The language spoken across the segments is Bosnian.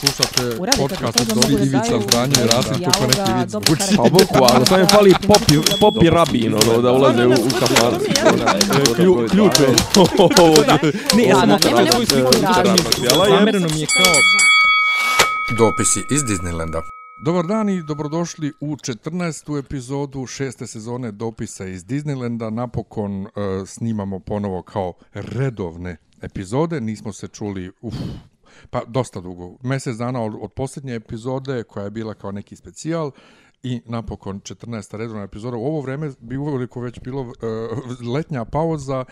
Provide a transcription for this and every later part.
Slušate podcast od da Ivica Zdranje i Rasim neki vic dobro zvuči. karakteri. Pa boku, ali sam je fali popi, popi rabin, ono, da ulaze u, u. Klju- Ključ je. Ne, ja sam svoju sliku Zamereno mi je kao Dopisi iz Disneylanda. Dobar dan i dobrodošli u 14. epizodu šeste sezone dopisa iz Disneylanda. Napokon uh, snimamo ponovo kao redovne epizode. Nismo se čuli, uf, pa dosta dugo. Mjesec dana od, od posljednje epizode koja je bila kao neki specijal i napokon 14. redovna epizoda. U ovo vreme bi uveliko već bilo uh, letnja pauza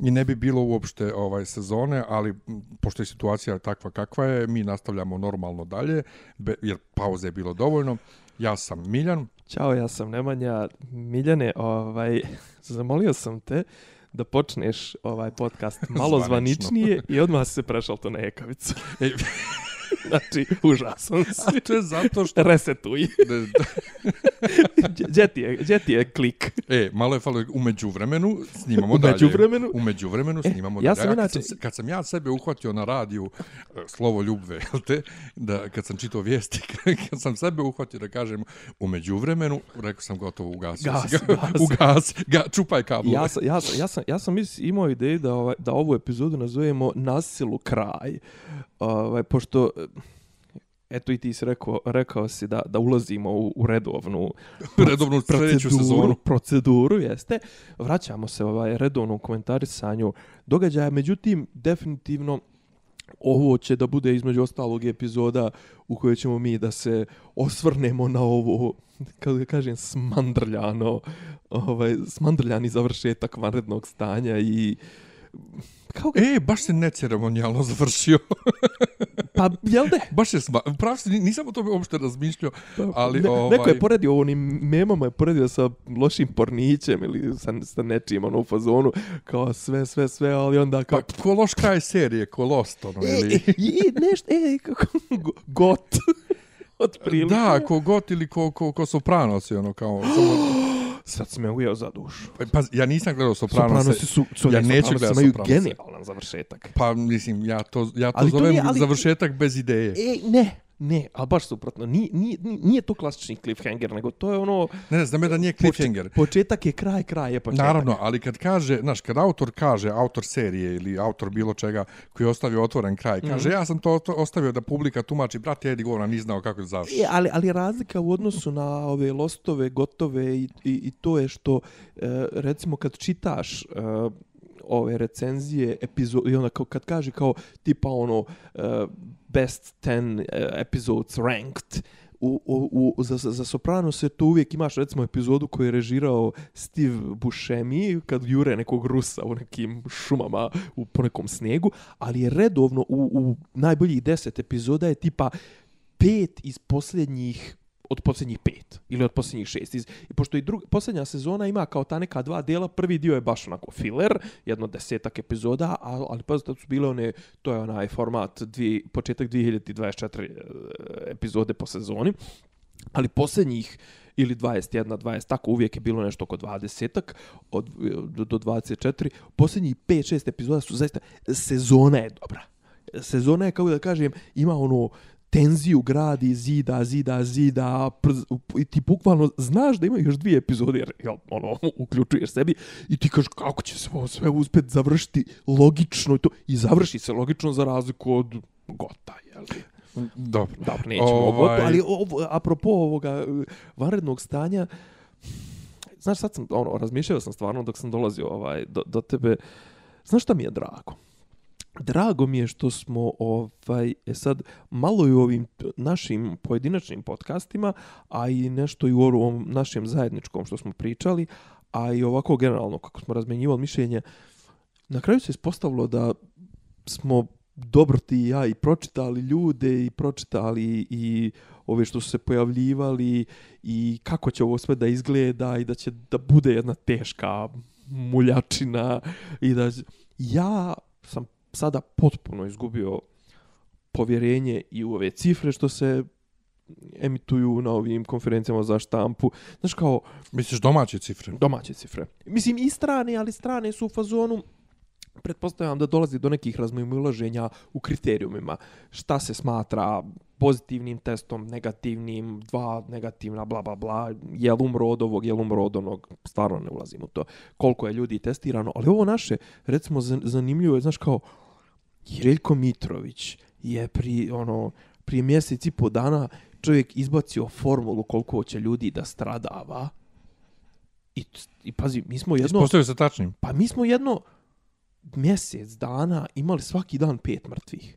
i ne bi bilo uopšte ovaj sezone, ali pošto je situacija takva kakva je, mi nastavljamo normalno dalje, be, jer pauze je bilo dovoljno. Ja sam Miljan, Ćao, ja sam Nemanja. Miljane, ovaj, zamolio sam te da počneš ovaj podcast malo zvaničnije i odmah se prešao to na ekavicu. Znači, užasan a si. to je zato što... Resetuj. Gdje ti je, gdje ti je klik? e, malo je falo u međuvremenu, snimamo U dalje. međuvremenu? U međuvremenu E, snimamo ja dalje. sam A kad, inače- sam, kad sam ja sebe uhvatio na radiju, e, slovo ljubve, jel te, da kad sam čitao vijesti, kad sam sebe uhvatio da kažem u međuvremenu, rekao sam gotovo, ugasio Gasi, si ga. gasi. Ugasi, ga, čupaj kablu. Ja sam, ja sam, ja sam, ja sam mis- imao ideju da, ovaj, da ovu epizodu nazovemo Nasilu kraj. Ovaj, pošto, eto i ti si rekao, rekao si da, da ulazimo u, u redovnu redovnu sljedeću sezonu. proceduru, jeste. Vraćamo se ovaj redovnom komentarisanju događaja, međutim, definitivno ovo će da bude između ostalog epizoda u kojoj ćemo mi da se osvrnemo na ovo kako da kažem smandrljano ovaj smandrljani završetak vanrednog stanja i kako ga, E, baš se neceremonijalno završio. pa jel de baš je sma... Pravo nisam o tome uopšte razmišljao, ali ne, ovaj... neko je poredio ovo onim memama je poredio sa lošim pornićem ili sa, sa nečim ono u fazonu kao sve sve sve ali onda kao Pa, ko loš kraj serije, ko Lost, ono, E, ili... e, e, nešto, e, kako, go- got. Otprilike. Da, ko got ili ko, ko, ko Sopranos, ono, kao... Samo... Sad si me ujeo za dušu. Pa, ja nisam gledao Sopranos. Sopranosi su, su ja ne, neću Sopranosi gledati imaju Sopranose. genijalan završetak. Pa, mislim, ja to, ja to Ali to zovem nije, ali- završetak bez ideje. E, ne, ne, ali baš suprotno. Nije, nije, nije to klasični cliffhanger, nego to je ono... Ne, ne, znam je da nije cliffhanger. Početak je kraj, kraj je početak. Naravno, ali kad kaže, znaš, kad autor kaže, autor serije ili autor bilo čega koji je ostavio otvoren kraj, kaže, ja sam to ostavio da publika tumači, brate, Edi govora, ni znao kako da završi. E, ali, ali razlika u odnosu na ove lostove, gotove i, i, i to je što, e, recimo, kad čitaš e, ove recenzije epizode, i onda kao, kad kaže kao tipa ono uh, best 10 uh, eh, episodes ranked, u, u, u, za, za za Soprano se to uvijek imaš recimo epizodu koju je režirao Steve Buscemi kad jure nekog Rusa u nekim šumama u po nekom snijegu, ali je redovno u, u najboljih deset epizoda je tipa pet iz posljednjih od posljednjih pet ili od posljednjih šest. Iz, I pošto i drug, posljednja sezona ima kao ta neka dva dela, prvi dio je baš onako filler, jedno desetak epizoda, a, ali pa su bile one, to je onaj format dvije, početak 2024 e, epizode po sezoni, ali posljednjih ili 21, 20, tako uvijek je bilo nešto oko 20-ak od, do, do 24. Posljednjih 5-6 epizoda su zaista, sezona je dobra. Sezona je, kako da kažem, ima ono tenziju gradi, zida, zida, zida, prz, i ti bukvalno znaš da ima još dvije epizode, jer jel, ono, uključuješ sebi i ti kažeš kako će se ovo sve uspjet završiti logično i to, i završi se logično za razliku od gota, jel? Dobro. Dobro, nećemo ovaj... Ovaj- gotovo, ali ovo, apropo ovoga uh, vanrednog stanja, znaš, sad sam, ono, razmišljao sam stvarno dok sam dolazio ovaj, do, do tebe, znaš šta mi je drago? Drago mi je što smo ovaj e sad malo i u ovim našim pojedinačnim podcastima, a i nešto i u ovom našem zajedničkom što smo pričali, a i ovako generalno kako smo razmenjivali mišljenje, na kraju se ispostavilo da smo dobro ti i ja i pročitali ljude i pročitali i ove što su se pojavljivali i kako će ovo sve da izgleda i da će da bude jedna teška muljačina i da ja sam sada potpuno izgubio povjerenje i u ove cifre što se emituju na ovim konferencijama za štampu. Znaš kao, Misliš domaće cifre? domaće cifre. Mislim i strane, ali strane su u fazonu pretpostavljam da dolazi do nekih razmimoilaženja u kriterijumima. Šta se smatra pozitivnim testom, negativnim, dva negativna, bla, bla, bla, jel umro od ovog, jel umro od onog, stvarno ne ulazim u to, koliko je ljudi testirano, ali ovo naše, recimo, zan- zanimljivo je, znaš, kao, Jereljko Mitrović je pri, ono, prije mjesec i po dana čovjek izbacio formulu koliko će ljudi da stradava. I, i pazi, mi smo jedno... Postavio se tačnim. Pa mi smo jedno mjesec dana imali svaki dan pet mrtvih.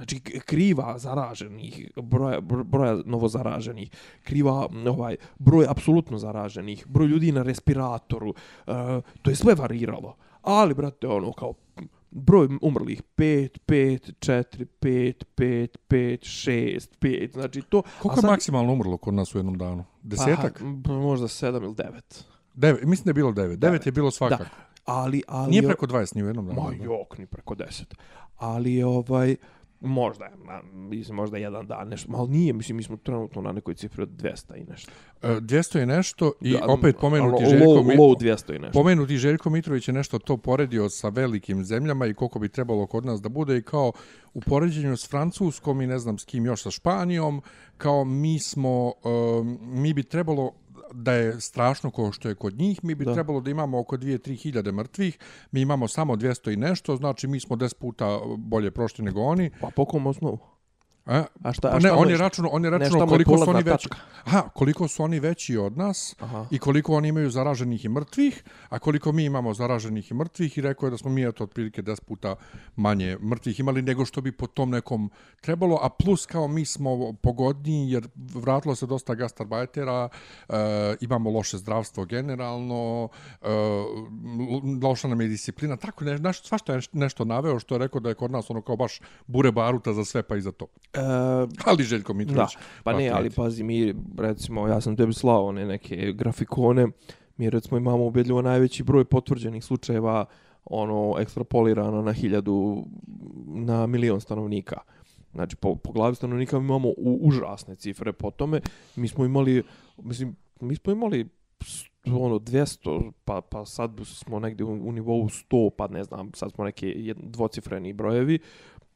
Znači, kriva zaraženih, broja, br- broja novozaraženih, kriva ovaj, broj apsolutno zaraženih, broj ljudi na respiratoru, uh, to je sve variralo. Ali, brate, ono, kao, broj umrlih 5, 5, 4, 5, 5, 5, 6, 5, znači to... Koliko je sad- maksimalno umrlo kod nas u jednom danu? Desetak? Pa, možda 7 ili 9. Devet, mislim da je bilo devet. Devet je bilo svakako. Ali, ali... Nije preko 20 ni u jednom danu. Ma da. jok, ni preko 10. Ali, ovaj, možda, ma, mislim, možda jedan dan, nešto, ali nije, mislim, mi smo trenutno na nekoj cifri od 200 i nešto. E, 200 je nešto i Da, opet pomenuti Željko, low, Mi- low 200 i nešto. pomenuti Željko Mitrović je nešto to poredio sa velikim zemljama i koliko bi trebalo kod nas da bude i kao u poređenju s Francuskom i ne znam s kim još sa Španijom, kao mi smo, um, mi bi trebalo da je strašno kao što je kod njih, mi bi da. trebalo da imamo oko 2-3 hiljade mrtvih, mi imamo samo 200 i nešto, znači mi smo 10 puta bolje prošli nego oni. Pa po kom osnovu? A, A šta, pa a ne, šta on mu je računao, on je računao je koliko su oni veći. Aha, koliko su oni veći od nas Aha. i koliko oni imaju zaraženih i mrtvih, a koliko mi imamo zaraženih i mrtvih i rekao je da smo mi eto otprilike 10 puta manje mrtvih imali nego što bi po tom nekom trebalo, a plus kao mi smo pogodniji jer vratilo se dosta gastarbajtera, e, imamo loše zdravstvo generalno, e, loša nam je disciplina, tako ne, naš, svašta je nešto naveo što je rekao da je kod nas ono kao baš bure baruta za sve pa i za to. E, Ali Željko da, Mitrović. pa ne, ali pazi, mi, recimo, ja sam tebi slao one neke grafikone, mi recimo imamo ubedljivo najveći broj potvrđenih slučajeva ono ekstrapolirano na hiljadu na milion stanovnika. Znači, po, po glavi stanovnika mi imamo u, užasne cifre po tome. Mi smo imali, mislim, mi smo imali ono 200, pa, pa sad smo negdje u, u nivou 100, pa ne znam, sad smo neke jed- dvocifreni brojevi.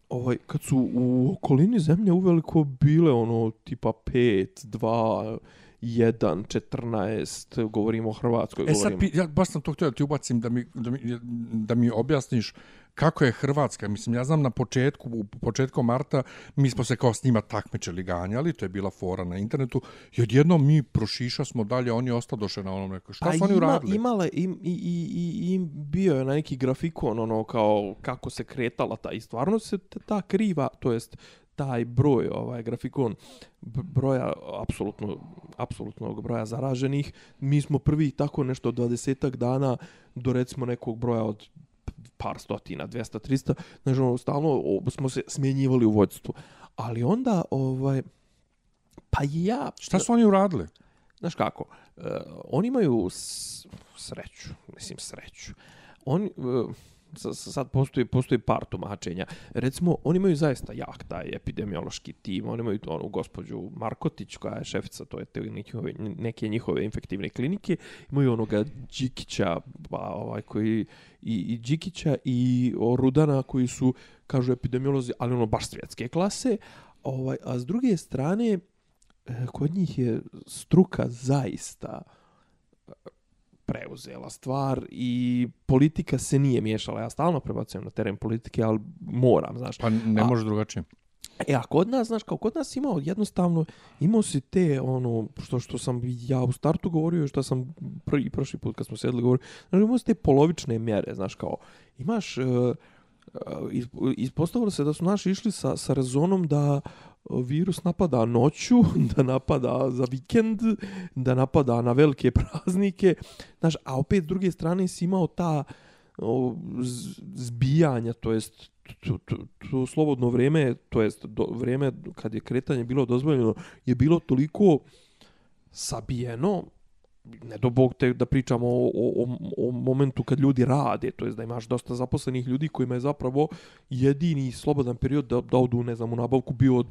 Ovaj, kad su u okolini zemlje uveliko bile ono tipa 5, 2, 1, 14, govorimo o Hrvatskoj, E sad, govorimo. pi- ja baš sam to htio da ti ubacim da mi, da mi, da mi objasniš kako je Hrvatska. Mislim, ja znam na početku, u početku marta, mi smo se kao s njima takmičili, ganjali, to je bila fora na internetu, i odjednom mi prošiša smo dalje, oni ostadoše na onom neko. Šta su oni uradili? Pa Imala, im, i, i, i, i bio je na neki grafikon, ono, kao kako se kretala ta, i stvarno se ta, kriva, to jest taj broj, ovaj grafikon broja apsolutno apsolutnog broja zaraženih, mi smo prvi tako nešto od 20 dana do recimo nekog broja od par stotina, 200, 300, znači ono, stalno smo se smjenjivali u vođstvu. Ali onda, ovaj, pa ja... Šta su oni uradili? Znaš kako, uh, oni imaju s, sreću, mislim sreću. Oni, uh, sad postoji, postoji par tumačenja. Recimo, oni imaju zaista jak taj epidemiološki tim. Oni imaju onu gospođu Markotić, koja je šefica to je te njihove, neke njihove infektivne klinike. Imaju onoga Đikića, ba, ovaj, koji, i, i Đikića i Rudana, koji su, kažu epidemiolozi, ali ono baš svjetske klase. Ovaj, a s druge strane, eh, kod njih je struka zaista preuzela stvar i politika se nije miješala. Ja stalno prebacujem na teren politike, ali moram, znaš. Pa ne A- može drugačije. E, a kod nas, znaš, kao kod nas imao jednostavno, imao si te, ono, što, što sam ja u startu govorio, što sam prvi, prošli put kad smo sedeli govorio, znaš, imao si te polovične mjere, znaš, kao, imaš, uh, ispostavilo se da su naši išli sa, sa rezonom da uh, virus napada noću, da napada za vikend, da napada na velike praznike, znaš, a opet s druge strane si imao ta o, zbijanja, to jest to, to, to slobodno vrijeme, to jest do, vrijeme kad je kretanje bilo dozvoljeno, je bilo toliko sabijeno, ne do bog te da pričamo o, o, o, o momentu kad ljudi rade, to jest da imaš dosta zaposlenih ljudi kojima je zapravo jedini slobodan period da, da odu, ne znam, u nabavku bio od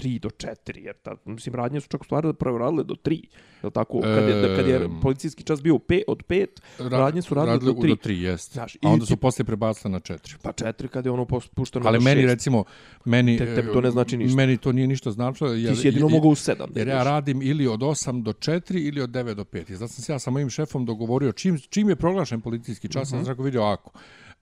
3 do 4, jer ta, mislim, radnje su čak u stvari proradile do 3. Je tako? Kad je, kad je policijski čas bio pe, od 5, radnje su radile do 3. do 3, jest. Znaš, A onda su ti- poslije prebacili na 4. Pa 4 kad je ono pušteno Ali na meni, šest. recimo, meni... Te- tebi to ne znači ništa. Meni to nije ništa značilo. Jer, Ti si jedino mogao u 7 da Jer ja radim ili od 8 do 4 ili od 9 do 5. I zato sam se ja sa mojim šefom dogovorio čim, čim je proglašen policijski čas, uh -huh. sam rekao vidio ovako.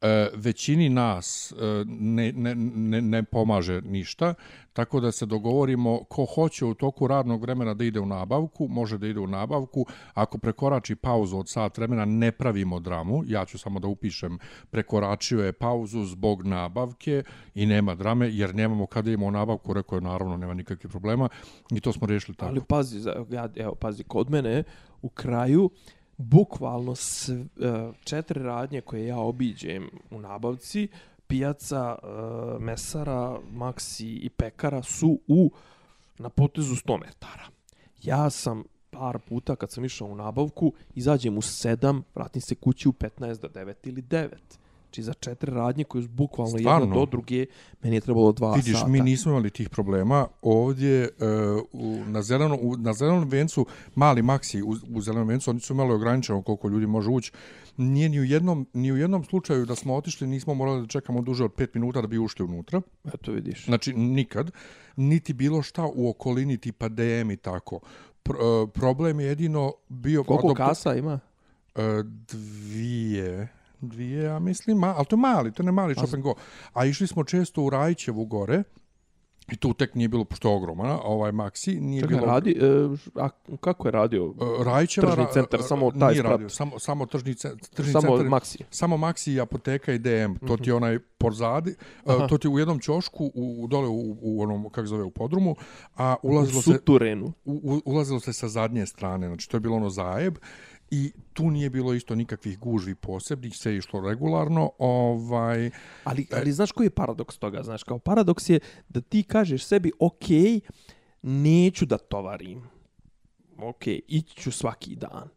E, većini nas e, ne, ne, ne, ne pomaže ništa, tako da se dogovorimo ko hoće u toku radnog vremena da ide u nabavku, može da ide u nabavku. Ako prekorači pauzu od sat vremena, ne pravimo dramu. Ja ću samo da upišem prekoračio je pauzu zbog nabavke i nema drame, jer nemamo kada imamo nabavku, rekao je naravno, nema nikakvih problema i to smo riješili tako. Ali pazi, ja, evo, pazi, kod mene u kraju bukvalno s, eh, četiri radnje koje ja obiđem u nabavci, pijaca, eh, mesara, maksi i pekara su u na potezu 100 metara. Ja sam par puta kad sam išao u nabavku, izađem u 7, vratim se kući u 15 do 9 ili 9. Znači za četiri radnje koje su bukvalno jedna do druge, meni je trebalo dva Vidiš, sata. mi nismo imali tih problema. Ovdje uh, u, na, zeleno, u, na zelenom vencu, mali maksi u, u zelenom vencu, oni su imali ograničeno koliko ljudi može ući. Nije ni u, jednom, ni u jednom slučaju da smo otišli, nismo morali da čekamo duže od 5 minuta da bi ušli unutra. Eto vidiš. Znači, nikad. Niti bilo šta u okolini tipa DM i tako. Pr, uh, problem je jedino bio... Koliko kasa ima? E, dvije, dvije, ja mislim, ma, ali to je mali, to je ne mali shop and go. A išli smo često u Rajčevu gore, i tu tek nije bilo, pošto je ogroman, ovaj Maxi, nije Čekaj, bilo... radi, e, a kako je radio? e, Rajčeva, Tržni ra- centar, e, samo taj nije sprat. radio, samo, samo tržni, tržni Samo centar. Maxi. Samo Maxi i apoteka i DM, to ti je onaj pozadi, Mhm. Aha. to ti u jednom ćošku, u, u dole u, u onom, kako zove, u podrumu, a U ulazilo se, Suturenu. u, u- ulazilo se sa zadnje strane, znači to je bilo ono zajeb i tu nije bilo isto nikakvih gužvi posebnih, sve je išlo regularno, ovaj, Ali, ali znaš koji je paradoks toga? Znaš, kao paradoks je da ti kažeš sebi, ok, neću da tovarim. Ok, ići ću svaki dan.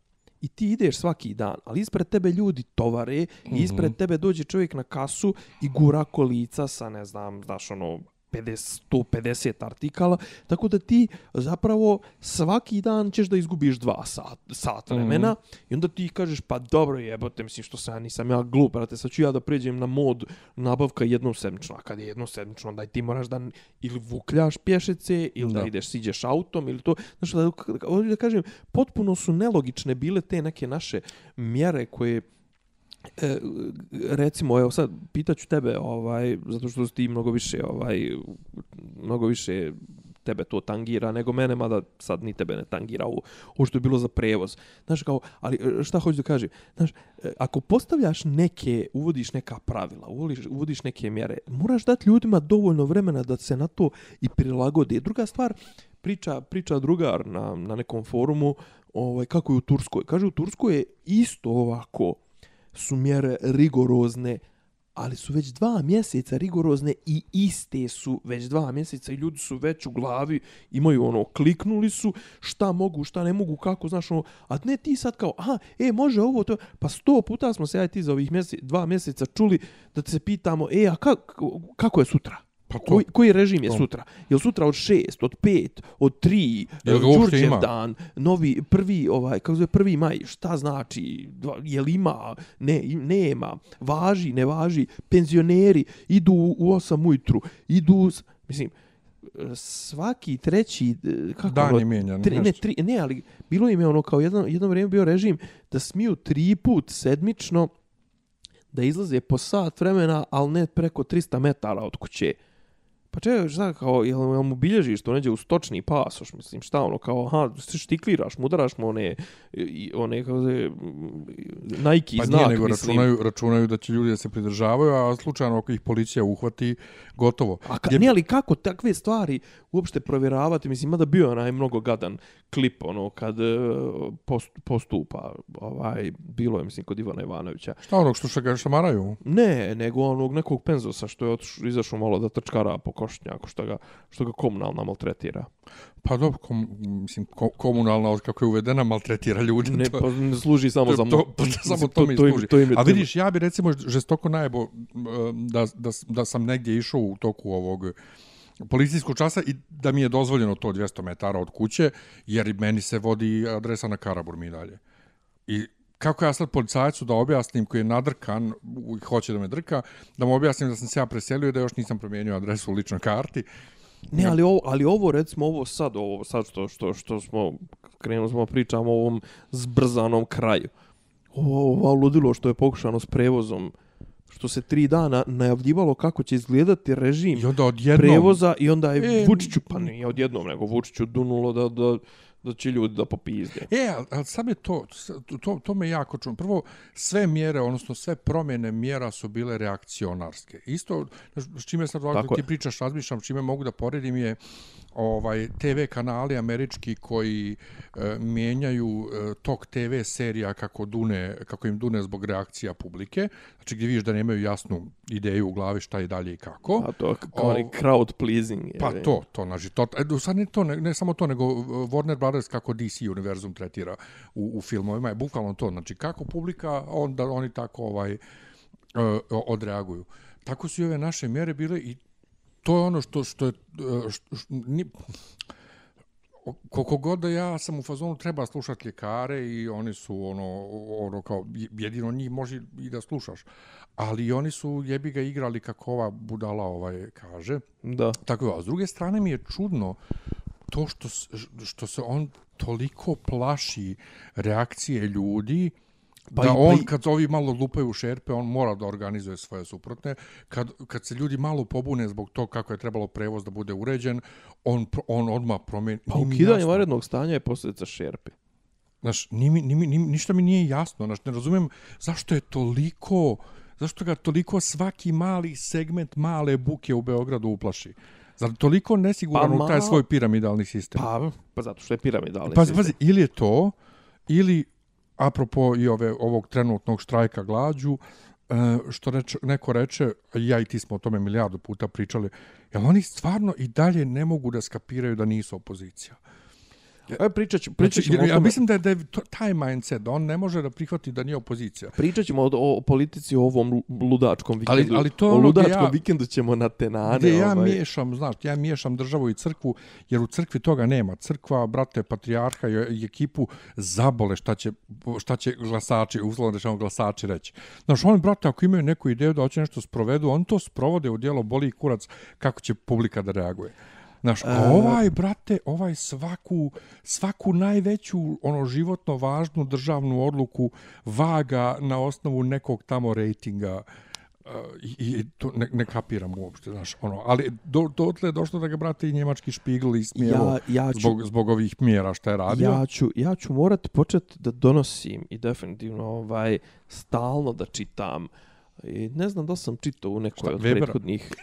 I ti ideš svaki dan, ali ispred tebe ljudi tovare i ispred tebe dođe čovjek na kasu i gura kolica sa, ne znam, znaš, ono, 50, 150 artikala, tako da ti zapravo svaki dan ćeš da izgubiš dva sat, sat vremena mm -hmm. i onda ti kažeš pa dobro jebote, mislim što sam ja nisam ja glup, brate, sad ću ja da pređem na mod nabavka jednom sedmično, a kad je jednom sedmično, onda ti moraš da ili vukljaš pješece ili da, Da. da ideš, siđeš autom ili to, znaš, da, ovdje da kažem, potpuno su nelogične bile te neke naše mjere koje E, recimo, evo sad, pitaću tebe, ovaj, zato što si ti mnogo više, ovaj, mnogo više tebe to tangira nego mene, mada sad ni tebe ne tangira ovo, ovo što je bilo za prevoz. Znaš, kao, ali e, šta hoću da kažem? Znaš, e, ako postavljaš neke, uvodiš neka pravila, uvodiš, uvodiš neke mjere, moraš dati ljudima dovoljno vremena da se na to i prilagode. Druga stvar, priča, priča drugar na, na nekom forumu, ovaj, kako je u Turskoj. Kaže, u Turskoj je isto ovako, su mjere rigorozne, ali su već dva mjeseca rigorozne i iste su već dva mjeseca i ljudi su već u glavi, imaju ono, kliknuli su šta mogu, šta ne mogu, kako, znaš ono, a ne ti sad kao, aha, e, može ovo, to, pa sto puta smo se ja i ti za ovih mjesec, dva mjeseca čuli da te se pitamo, e, a kako, kako je sutra? Pa to. Koji, koji režim je To. sutra? Je li sutra od šest, od pet, od tri, Jel ga uopšte ima? dan, novi, prvi, ovaj, kako zove, prvi maj, šta znači, je li ima, ne, nema, važi, ne važi, penzioneri idu u 8 ujutru, idu, mislim, svaki treći, kako Dan ono, je mijenjan, Tri, ne, tri, ne, ali bilo im je ono kao jedno, jedno vrijeme bio režim da smiju tri put sedmično da izlaze po sat vremena, ali ne preko 300 metara od kuće. Pa čekaj, šta, kao, jel, jel mu bilježiš to neđe u stočni pasoš, mislim, šta ono, kao, aha, ti štikliraš, mu udaraš mu one, i- one, kako se, Nike Pa znak, nije, nego mislim. računaju, računaju da će ljudi da se pridržavaju, a slučajno ako ih policija uhvati, gotovo. A ka, Je- ne, ali kako takve stvari uopšte provjeravati? Mislim, mada bio je onaj mnogo gadan klip, ono, kad e, post, postupa, ovaj, bilo je, mislim, kod Ivana Ivanovića. Šta onog što ga šamaraju? Ne, nego onog nekog penzosa što je izašao malo da trčkara po košnjaku, što ga, što ga komunalna maltretira. Pa dobro, kom, mislim, ko, komunalna, ali kako je uvedena, maltretira ljude. Ne, to- pa ne služi samo to, za... to, to, samo to mi im- služi. to im A to im- vidiš, ja bi recimo žestoko najbo da, da, da, da sam negdje išao u toku ovog policijskog časa i da mi je dozvoljeno to 200 metara od kuće, jer meni se vodi adresa na Karabur mi dalje. I kako ja sad policajcu da objasnim koji je nadrkan i hoće da me drka, da mu objasnim da sam se ja preselio i da još nisam promijenio adresu u ličnoj karti. Ne, ali ovo, ali ovo recimo ovo sad, ovo sad što, što, što smo krenuli smo pričamo o ovom zbrzanom kraju. Ovo, ovo ludilo što je pokušano s prevozom što se tri dana najavljivalo kako će izgledati režim I onda odjednom... prevoza i onda je E, Vučiću, pa nije odjednom, nego Vučiću dunulo da, da, da će ljudi da popizde. E, ali, ali sad je to, to, to me jako čuno. Prvo, sve mjere, odnosno sve promjene mjera su bile reakcionarske. Isto, s čime sad ovako ti pričaš, razmišljam, čime mogu da poredim je ovaj TV kanali američki koji e, mijenjaju e, tok TV serija kako dune kako im dune zbog reakcija publike znači gdje vidiš da nemaju jasnu ideju u glavi šta je dalje i kako A to kao O- crowd pleasing. je, Pa to, to, znači, to, e, sad ne, to, ne, ne samo to, nego uh, Warner Brothers kako DC univerzum tretira u, u filmovima je bukvalno to, znači kako publika, onda oni tako ovaj uh, odreaguju. Tako su i ove naše mjere bile i to je ono što, što je, što, što, ni, koliko god da ja sam u fazonu treba slušati ljekare i oni su ono, ono kao jedino njih može i da slušaš. Ali oni su jebi ga igrali kako ova budala ovaj kaže. Da. Tako je, a s druge strane mi je čudno to što, što se on toliko plaši reakcije ljudi, Pa da i- on, kad ovi malo lupaju u šerpe, on mora da organizuje svoje suprotne. Kad, kad se ljudi malo pobune zbog to kako je trebalo prevoz da bude uređen, on, on odmah promeni. Pa ukidanje varednog stanja je posljedica šerpe. Znaš, ni, ni, ni, ništa mi nije jasno. Znaš, ne razumijem zašto je toliko, zašto ga toliko svaki mali segment male buke u Beogradu uplaši. Zar toliko nesiguran Pa u taj svoj piramidalni sistem? Pa, pa zato što je piramidalni pazi, sistem. pazi, ili je to, ili, apropo i ove, ovog trenutnog štrajka glađu, e, što reče, neko reče, ja i ti smo o tome milijardu puta pričali, jel oni stvarno i dalje ne mogu da skapiraju da nisu opozicija? E, pričat, ću, pričat Znači, ćemo o ja tome. mislim da je, da je to, taj mindset, da on ne može da prihvati da nije opozicija. Pričat ćemo o, o, politici u ovom ludačkom Ali- vikendu. ali to je o ono ludačkom ja- vikendu ćemo na tenane. Gdje ja ovaj. miješam, znaš, ja miješam državu i crkvu, jer u crkvi toga nema. Crkva, brate, patrijarha i, ekipu zabole šta će, šta će glasači, uslovno rečeno glasači reći. Znaš, oni, brate, ako imaju neku ideju da hoće nešto sprovedu, on to sprovode u dijelo boli kurac kako će publika da reaguje. Znaš, a E. ovaj, brate, ovaj svaku, svaku najveću, ono, životno važnu državnu odluku vaga na osnovu nekog tamo rejtinga Uh, i, i to ne, ne kapiram uopšte, znaš, ono, ali do, dotle došlo da ga, brate, i njemački špigl ismijelo Ja, ja, ću, zbog, zbog ovih mjera šta je radio. ja, ću, ja ću morati početi da donosim i definitivno ovaj stalno da čitam I ne znam da sam čitao u nekoj Šta, od Webera? prethodnih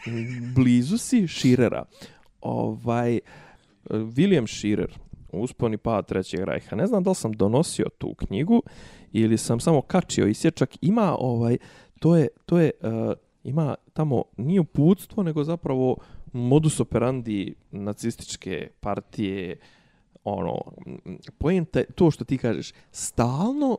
blizu si Širera. Ovaj, e, William Shearer, Uspon i pad Trećeg rajha. Ne znam da li sam donosio tu knjigu ili sam samo kačio isječak. Ima ovaj, to je, to je, uh, ima tamo nije uputstvo, nego zapravo modus operandi nacističke partije, ono, m, poenta je to što ti kažeš, stalno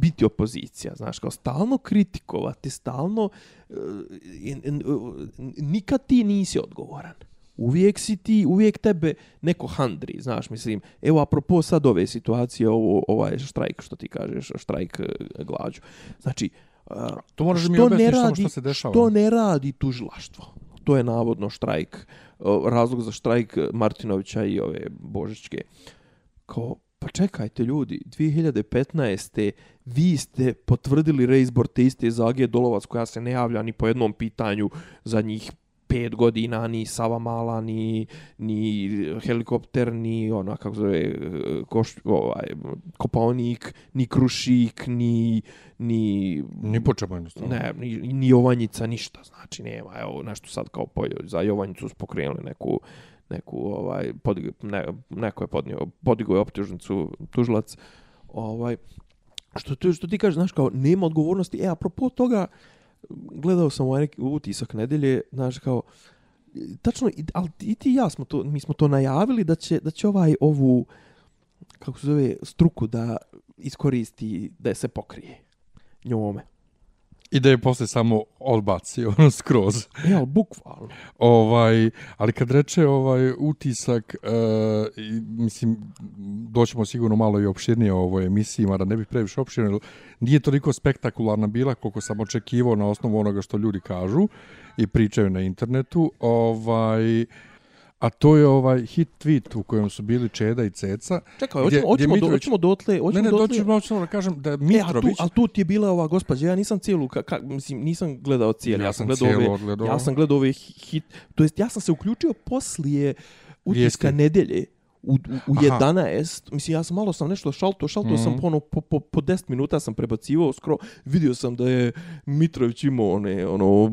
biti opozicija, znaš, kao stalno kritikovati, stalno, e, uh, in, in, uh, nikad ti nisi odgovoran. Uvijek si ti, uvijek tebe neko handri, znaš, mislim, evo, apropo sad ove situacije, ovo, ovaj štrajk, što ti kažeš, štrajk eh, glađu. Znači, uh, To mi što objasniti ne samo radi, šta se dešava. Što ne radi tužilaštvo? To je navodno štrajk, o, razlog za štrajk Martinovića i ove Božićke. Kao, pa čekajte ljudi, 2015. vi ste potvrdili reizbor te iste Zagije Dolovac koja se ne javlja ni po jednom pitanju za njih pet godina, ni Sava Mala, ni, ni helikopter, ni ona, kako zove, koš, ovaj, Kopaonik, ni Krušik, ni, ni Ni po čemu jednostavno. Ne, ni, ni Jovanjica, ništa, znači nema, evo, nešto sad kao polje, za Jovanjicu su pokrenuli neku, neku, ovaj, podig, ne, neko je podnio, podigao je optužnicu tužilac, ovaj, što, što ti kažeš, znaš, kao, nema odgovornosti, e, apropo toga, gledao sam ovaj neki utisak nedelje, znaš, kao, tačno, ali i ti i ja smo to, mi smo to najavili da će, da će ovaj, ovu, kako se zove, struku da iskoristi, da je se pokrije njome. I da je posle samo odbacio, ono, skroz. E, ali bukvalno. Ovaj, ali kad reče ovaj utisak, i, mislim, doćemo sigurno malo i opširnije o ovoj emisiji, mada ne bih previše opširno, nije toliko spektakularna bila koliko sam očekivao na osnovu onoga što ljudi kažu i pričaju na internetu. Ovaj, uh, A to je ovaj hit tweet u kojem su bili Čeda i Ceca. Čekaj, hoćemo, hoćemo, do, hoćemo dotle... Hoćemo ne, ne, dotle... doćemo, hoćemo da kažem da Mitrović... E, a tu, ali tu ti je bila ova gospođa, ja nisam cijelu, ka, ka, mislim, nisam gledao cijelu. Ja, ja sam gledao ove, odgledao. Ja sam gledao ove hit... To jest, ja sam se uključio poslije utiska Vijesti. nedelje u, u 11, mislim, ja sam malo sam nešto šalto, šalto mm -hmm. sam mhm. ono, po, po, po 10 minuta sam prebacivao skoro, vidio sam da je Mitrović imao one, ono,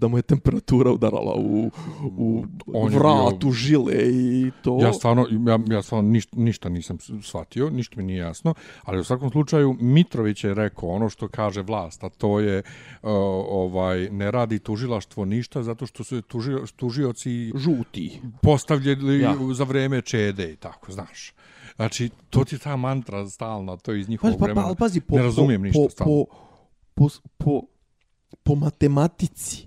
da mu je temperatura udarala u, u On vrat, bio... u žile i to. Ja stvarno, ja, ja stvarno ništa, ništa nisam shvatio, ništa mi nije jasno, ali u svakom slučaju Mitrović je rekao ono što kaže vlast, a to je uh, ovaj ne radi tužilaštvo ništa zato što su tuži, tužioci žuti postavljeni ja. za vreme Čede i tako, znaš. Znači, to ti ta mantra stalna, to je iz njihovog pa, vremena. Pa, pa, pazi, po, ne razumijem po, ništa po, stalno. Po, po, po, po matematici,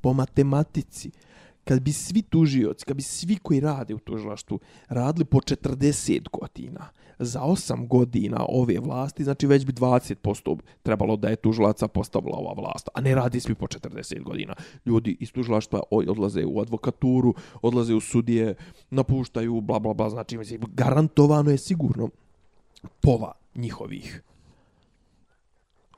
po matematici, kad bi svi tužioci, kad bi svi koji rade u tužilaštvu radili po 40 godina, za 8 godina ove vlasti, znači već bi 20% trebalo da je tužilaca postavila ova vlast, a ne radi svi po 40 godina. Ljudi iz tužilaštva odlaze u advokaturu, odlaze u sudije, napuštaju, bla, bla, bla, znači mislim, garantovano je sigurno pola njihovih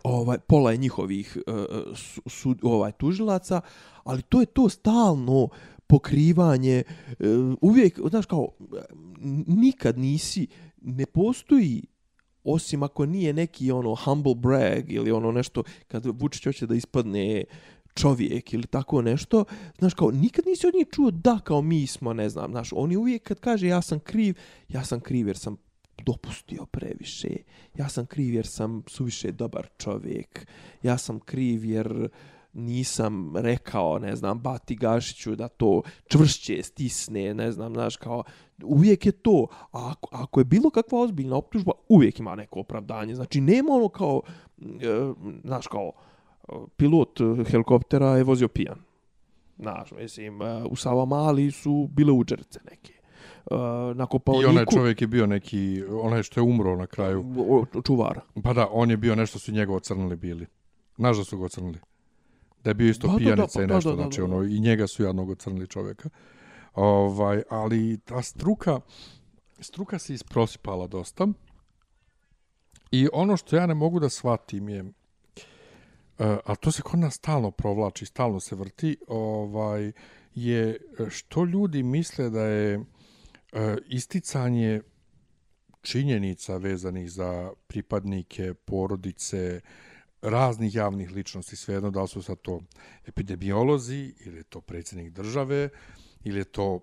ovaj pola je njihovih uh, su, su, ovaj tužilaca, ali to je to stalno pokrivanje uh, uvijek znaš kao nikad nisi ne postoji osim ako nije neki ono humble brag ili ono nešto kad Vučić hoće da ispadne čovjek ili tako nešto, znaš kao, nikad nisi od njih čuo da kao mi smo, ne znam, znaš, oni uvijek kad kaže ja sam kriv, ja sam kriv jer sam dopustio previše, ja sam kriv jer sam suviše dobar čovjek, ja sam kriv jer nisam rekao, ne znam, Bati Gašiću da to čvršće stisne, ne znam, znaš, kao, uvijek je to. A ako, ako je bilo kakva ozbiljna optužba, uvijek ima neko opravdanje. Znači, nema ono kao, e, znaš, kao, pilot helikoptera je vozio pijan. Znaš, mislim, e, u Sava Mali su bile uđerce neke. Uh, na kopalniku... I onaj čovjek je bio neki, onaj što je umro na kraju. Čuvar. Pa da, on je bio nešto su njegovo crnili bili. Znaš da su go crnili? Da je bio isto da, pijanica da, da, i nešto, da, da, znači da, ono, i njega su jadnog crnili čovjeka. Ovaj, ali ta struka, struka se isprosipala dosta. I ono što ja ne mogu da shvatim je, uh, a to se kod nas stalno provlači, stalno se vrti, ovaj, je što ljudi misle da je isticanje činjenica vezanih za pripadnike, porodice, raznih javnih ličnosti, svejedno da li su sad to epidemiolozi ili je to predsjednik države ili je to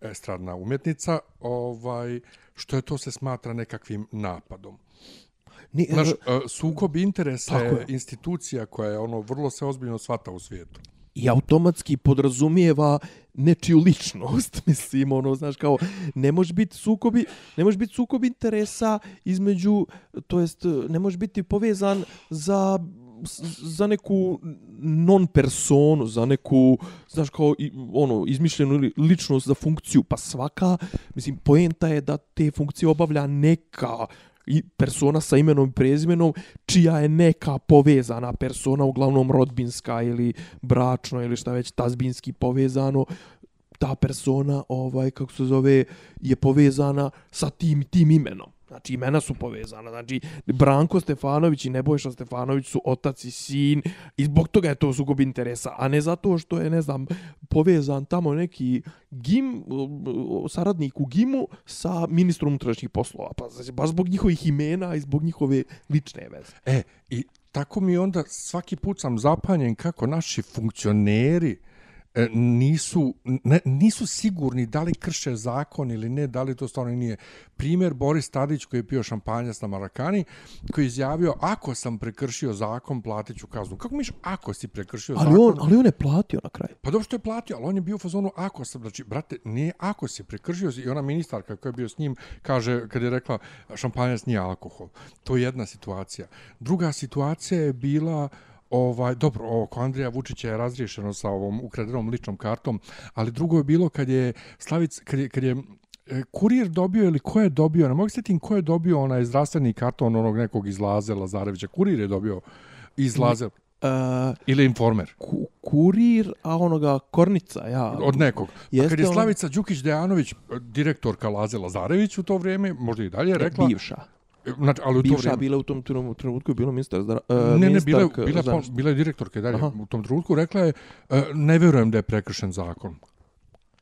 estradna umjetnica, ovaj, što je to se smatra nekakvim napadom. Ni, Znaš, uh, sukob interesa je, je institucija koja je ono vrlo se ozbiljno svata u svijetu i automatski podrazumijeva nečiju ličnost, mislim, ono, znaš, kao, ne može biti sukobi, ne može biti sukob interesa između, to jest, ne može biti povezan za za neku non personu, za neku, znaš, kao, ono, izmišljenu ličnost za funkciju, pa svaka, mislim, poenta je da te funkcije obavlja neka persona sa imenom i prezimenom čija je neka povezana persona uglavnom rodbinska ili bračno ili šta već tazbinski povezano ta persona ovaj kako se zove je povezana sa tim tim imenom. Znači, imena su povezana. Znači, Branko Stefanović i Nebojša Stefanović su otac i sin i zbog toga je to sukob interesa, a ne zato što je, ne znam, povezan tamo neki gim, saradnik u gimu sa ministrom unutrašnjih poslova. Pa znači, baš zbog njihovih imena i zbog njihove lične veze. E, i tako mi onda svaki put sam zapanjen kako naši funkcioneri nisu, ne, nisu sigurni da li krše zakon ili ne, da li to stvarno nije. Primjer, Boris Tadić koji je pio šampanjac na Marakani, koji je izjavio, ako sam prekršio zakon, platit ću kaznu. Kako miš, ako si prekršio ali zakon? On, ali on je platio na kraju. Pa dobro što je platio, ali on je bio u fazonu, ako sam, znači, brate, nije ako si prekršio, i ona ministarka koja je bio s njim, kaže, kad je rekla, šampanjac nije alkohol. To je jedna situacija. Druga situacija je bila, ovaj, dobro, oko Andrija Vučića je razriješeno sa ovom ukradenom ličnom kartom, ali drugo je bilo kad je Slavic, kad je, kad je e, kurir dobio ili ko je dobio, ne mogu se tim ko je dobio onaj zdravstveni karton onog nekog iz Laze Lazarevića, kurir je dobio iz Laze, Uh, ili informer. ku, kurir, a onoga Kornica, ja. Od nekog. A Jeste kad je Slavica Đukić-Dejanović, direktorka Laze Lazarević u to vrijeme, možda i dalje, rekla... Bivša. Znači, ali u to Bivša vrijeme... bila u tom trenutku je bila ministar zdra, uh, ne, ne, bila, je- bila, bila, bila je direktorka dalje. Aha. U tom trenutku rekla je, e, ne vjerujem da je prekršen zakon.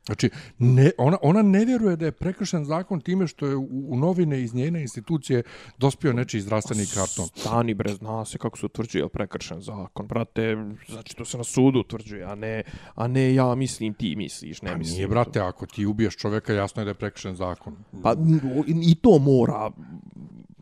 Znači, ne, ona, ona ne vjeruje da je prekršen zakon time što je u, u novine iz njene institucije dospio nečiji zdravstveni karton. Stani bre, zna se kako se utvrđuje prekršen zakon. Brate, znači to se na sudu utvrđuje, a ne, a ne ja mislim, ti misliš, ne Pa mislim. nije, brate, ako ti ubiješ čoveka, jasno je da je prekršen zakon. Pa i to mora,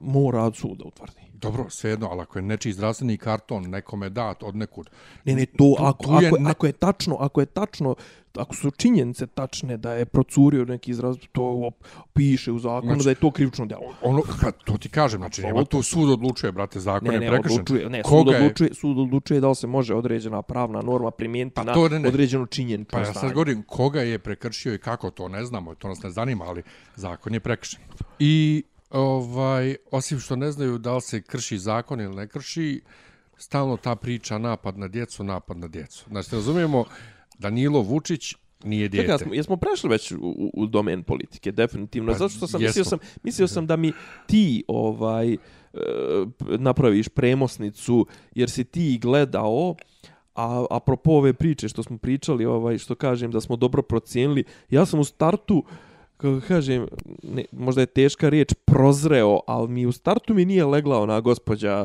mora od suda utvrdi. Dobro, svejedno, ali ako je nečiji zdravstveni karton nekome dat od nekud, Ne, ne, to, Tu- ako, tu je ako, ne- ako je tačno, ako je tačno, ako su činjenice tačne da je procurio neki izraz, to op- piše u zakonu Znači- da je to krivično djelo. ono, pa to ti kažem, znači nema tu sud odlučuje, brate, zakon Ne, je ne, prekršen. odlučuje, ne, sud je- odlučuje, sud odlučuje da li se može određena pravna norma primijeniti Pa na ne, ne. određenu činjenicu. Pa ja sad govorim koga je prekršio i kako to ne znamo, to nas ne zanima, ali zakon je prekršen. I ovaj osim što ne znaju da li se krši zakon ili ne krši, stalno ta priča napad na djecu, napad na djecu. Znači, razumijemo, Danilo Vučić nije dijete. Čekaj, smo, jesmo prešli već u, u, domen politike, definitivno. Pa, Zato što sam, jesmo. mislio sam, mislio sam da mi ti ovaj e, napraviš premosnicu, jer si ti gledao, a apropo ove priče što smo pričali, ovaj što kažem da smo dobro procijenili, ja sam u startu kako kažem, ne, možda je teška riječ, prozreo, ali mi u startu mi nije legla ona gospođa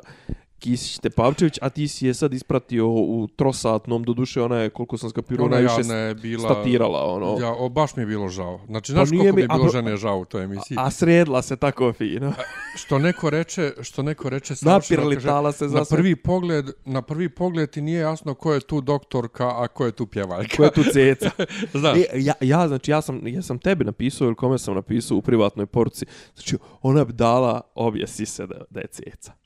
Kisić Tepavčević, a ti si je sad ispratio u trosatnom, do duše ona je, koliko sam skapirao, Ona najviše je bila... statirala, ono. Ja, o, baš mi je bilo žao. Znači, Pa znaš nije koliko mi je a bilo bro- žene žao u toj emisiji? A sredla se tako fino. Što neko reče, što neko reče Napirli kaže, tala se za na prvi pogled, na prvi pogled ti nije jasno ko je tu doktorka, a ko je tu pjevaljka. Ko je tu ceca? Znaš, E, ja, ja, znači, ja sam, ja sam tebi napisao ili kome sam napisao u privatnoj poruci. Znači, ona bi dala obje sise da, da je ceca.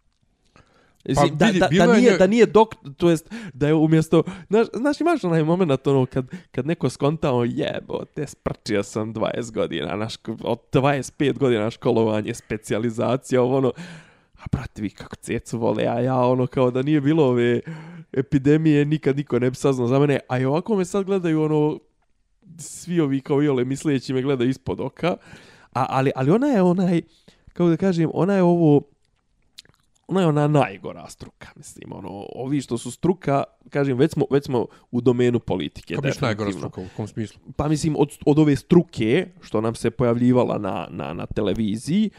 Mislim, Pa da, vidi, da, da, je nije, da nije dok, to jest da je umjesto, znaš, znaš imaš onaj moment ono kad, kad neko skontao jebo, te sprčio sam 20 godina, naš, od 25 godina školovanje, specijalizacija, ovo ono, a brate vi kako cecu vole, a ja ono kao da nije bilo ove epidemije, nikad niko ne bi saznao za mene, a i ovako me sad gledaju ono, svi ovi kao i ole misleći me gledaju ispod oka, a, ali, ali ona je onaj, kako da kažem, ona je ovo, ona je ona najgora struka, mislim, ono, ovi što su struka, kažem, već smo, već smo u domenu politike. Ko biš najgora struka, u kom smislu? Pa mislim, od, od ove struke, što nam se pojavljivala na, na, na televiziji,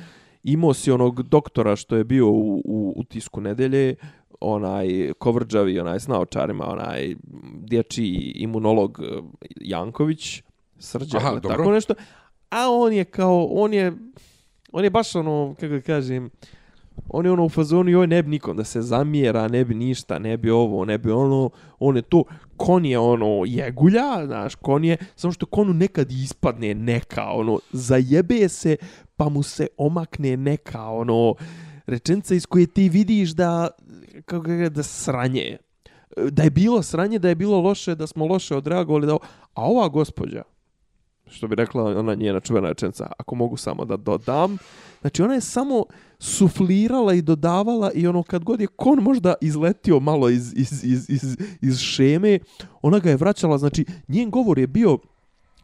imao si onog doktora što je bio u, u, u tisku nedelje, onaj kovrđavi, onaj s naočarima, onaj dječji imunolog eh, Janković, Srđan, Aha, tako nešto. A on je kao, on je, on je baš ono, kako kažem, on je ono u fazonu, joj ne bi nikom da se zamjera, ne bi ništa, ne bi ovo, ne bi ono, on je to, kon je ono jegulja, znaš, kon je, samo što konu nekad ispadne neka, ono, zajebe se, pa mu se omakne neka, ono, rečenica iz koje ti vidiš da, kako ga da sranje. Da je bilo sranje, da je bilo loše, da smo loše odreagovali, da, a ova gospođa, što bi rekla ona njena čuvena rečenica, ako mogu samo da dodam, znači ona je samo suflirala i dodavala i ono kad god je kon možda izletio malo iz, iz, iz, iz, iz šeme, ona ga je vraćala, znači njen govor je bio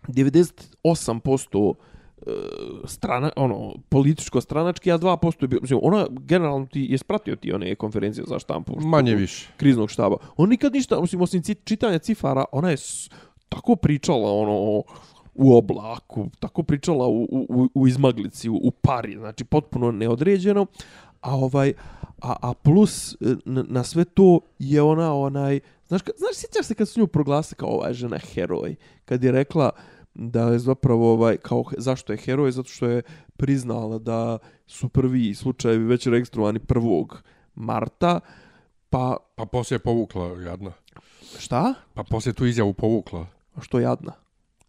98% e, strana, ono, političko stranački, a 2% je bio, mislim, ona generalno ti je spratio ti one konferencije za štampu. što- Manje više. kriznog štaba. On nikad ništa, osim, osim čitanja cifara, ona je tako pričala ono u oblaku, tako pričala u, u, u- izmaglici, u, u pari, znači potpuno neodređeno, a ovaj a, a plus e, na, na sve to je ona onaj znaš ka, znaš sjećaš se kad su nju proglasili kao ova je žena heroj kad je rekla da je zapravo ovaj kao zašto je heroj zato što je priznala da su prvi slučajevi već registrovani 1. marta pa Pa poslije je povukla, jadna. šta Pa poslije tu izjavu povukla. što jadna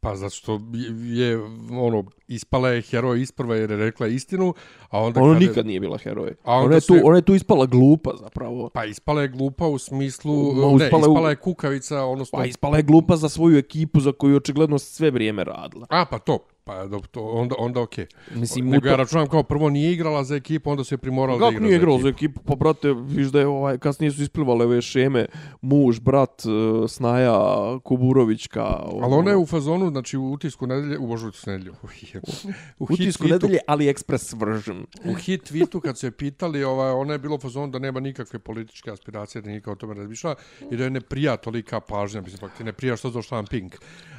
Pa zato što je, ono, ispala je heroj isprva jer je rekla istinu, a onda... Ona kada- nikad nije bila heroj. A onda Ona je, tu, se- ona je tu ispala glupa zapravo. Pa ispala je glupa u smislu... Ma, ne, ispala ispala je kukavica, odnosno... Pa ispala je glupa za svoju ekipu za koju očigledno sve vrijeme radila. A, pa to. Pa dobro, to, onda, onda okej. Mislim, u Nego ja računam kao prvo nije igrala za ekipu, onda se je primorala da igra nije ekipu. za ekipu? Pa, brate, viš da je ovaj, kasnije su isplivale ove šeme, muž, brat, eh, Snaja, Kuburovićka. Ali ona je u fazonu, znači u utisku nedelje, u božu utisku nedelje, u, u hit utisku tweetu- nedelje, AliExpress version. U hit tweetu kad su je pitali, ovaj, ona je bilo u fazonu da nema nikakve političke aspiracije, da nikako o tome razmišlja i da je ne prija tolika pažnja, mislim, pak ti ne prija što došla na Pink.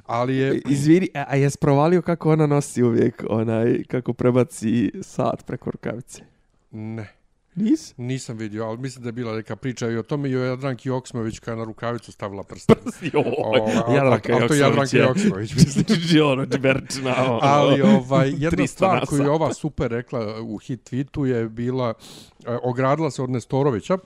Ali je, Izvini, a, a jes provalio kako ona nosi uvijek, onaj, kako prebaci sat preko rukavice? ne, Nis? nisam vidio, ali mislim da je bila neka priča i o tome i o Jadranki Joksmović koja je na rukavicu stavila prsten. O, Jadranka ali to je Jadranka Joksmović, mislim. ono, džiberčina. ono. Ali ovaj, jedna 300 stvar koju je ova super rekla u hit tweetu je bila, e, ogradila se od Nestorovića,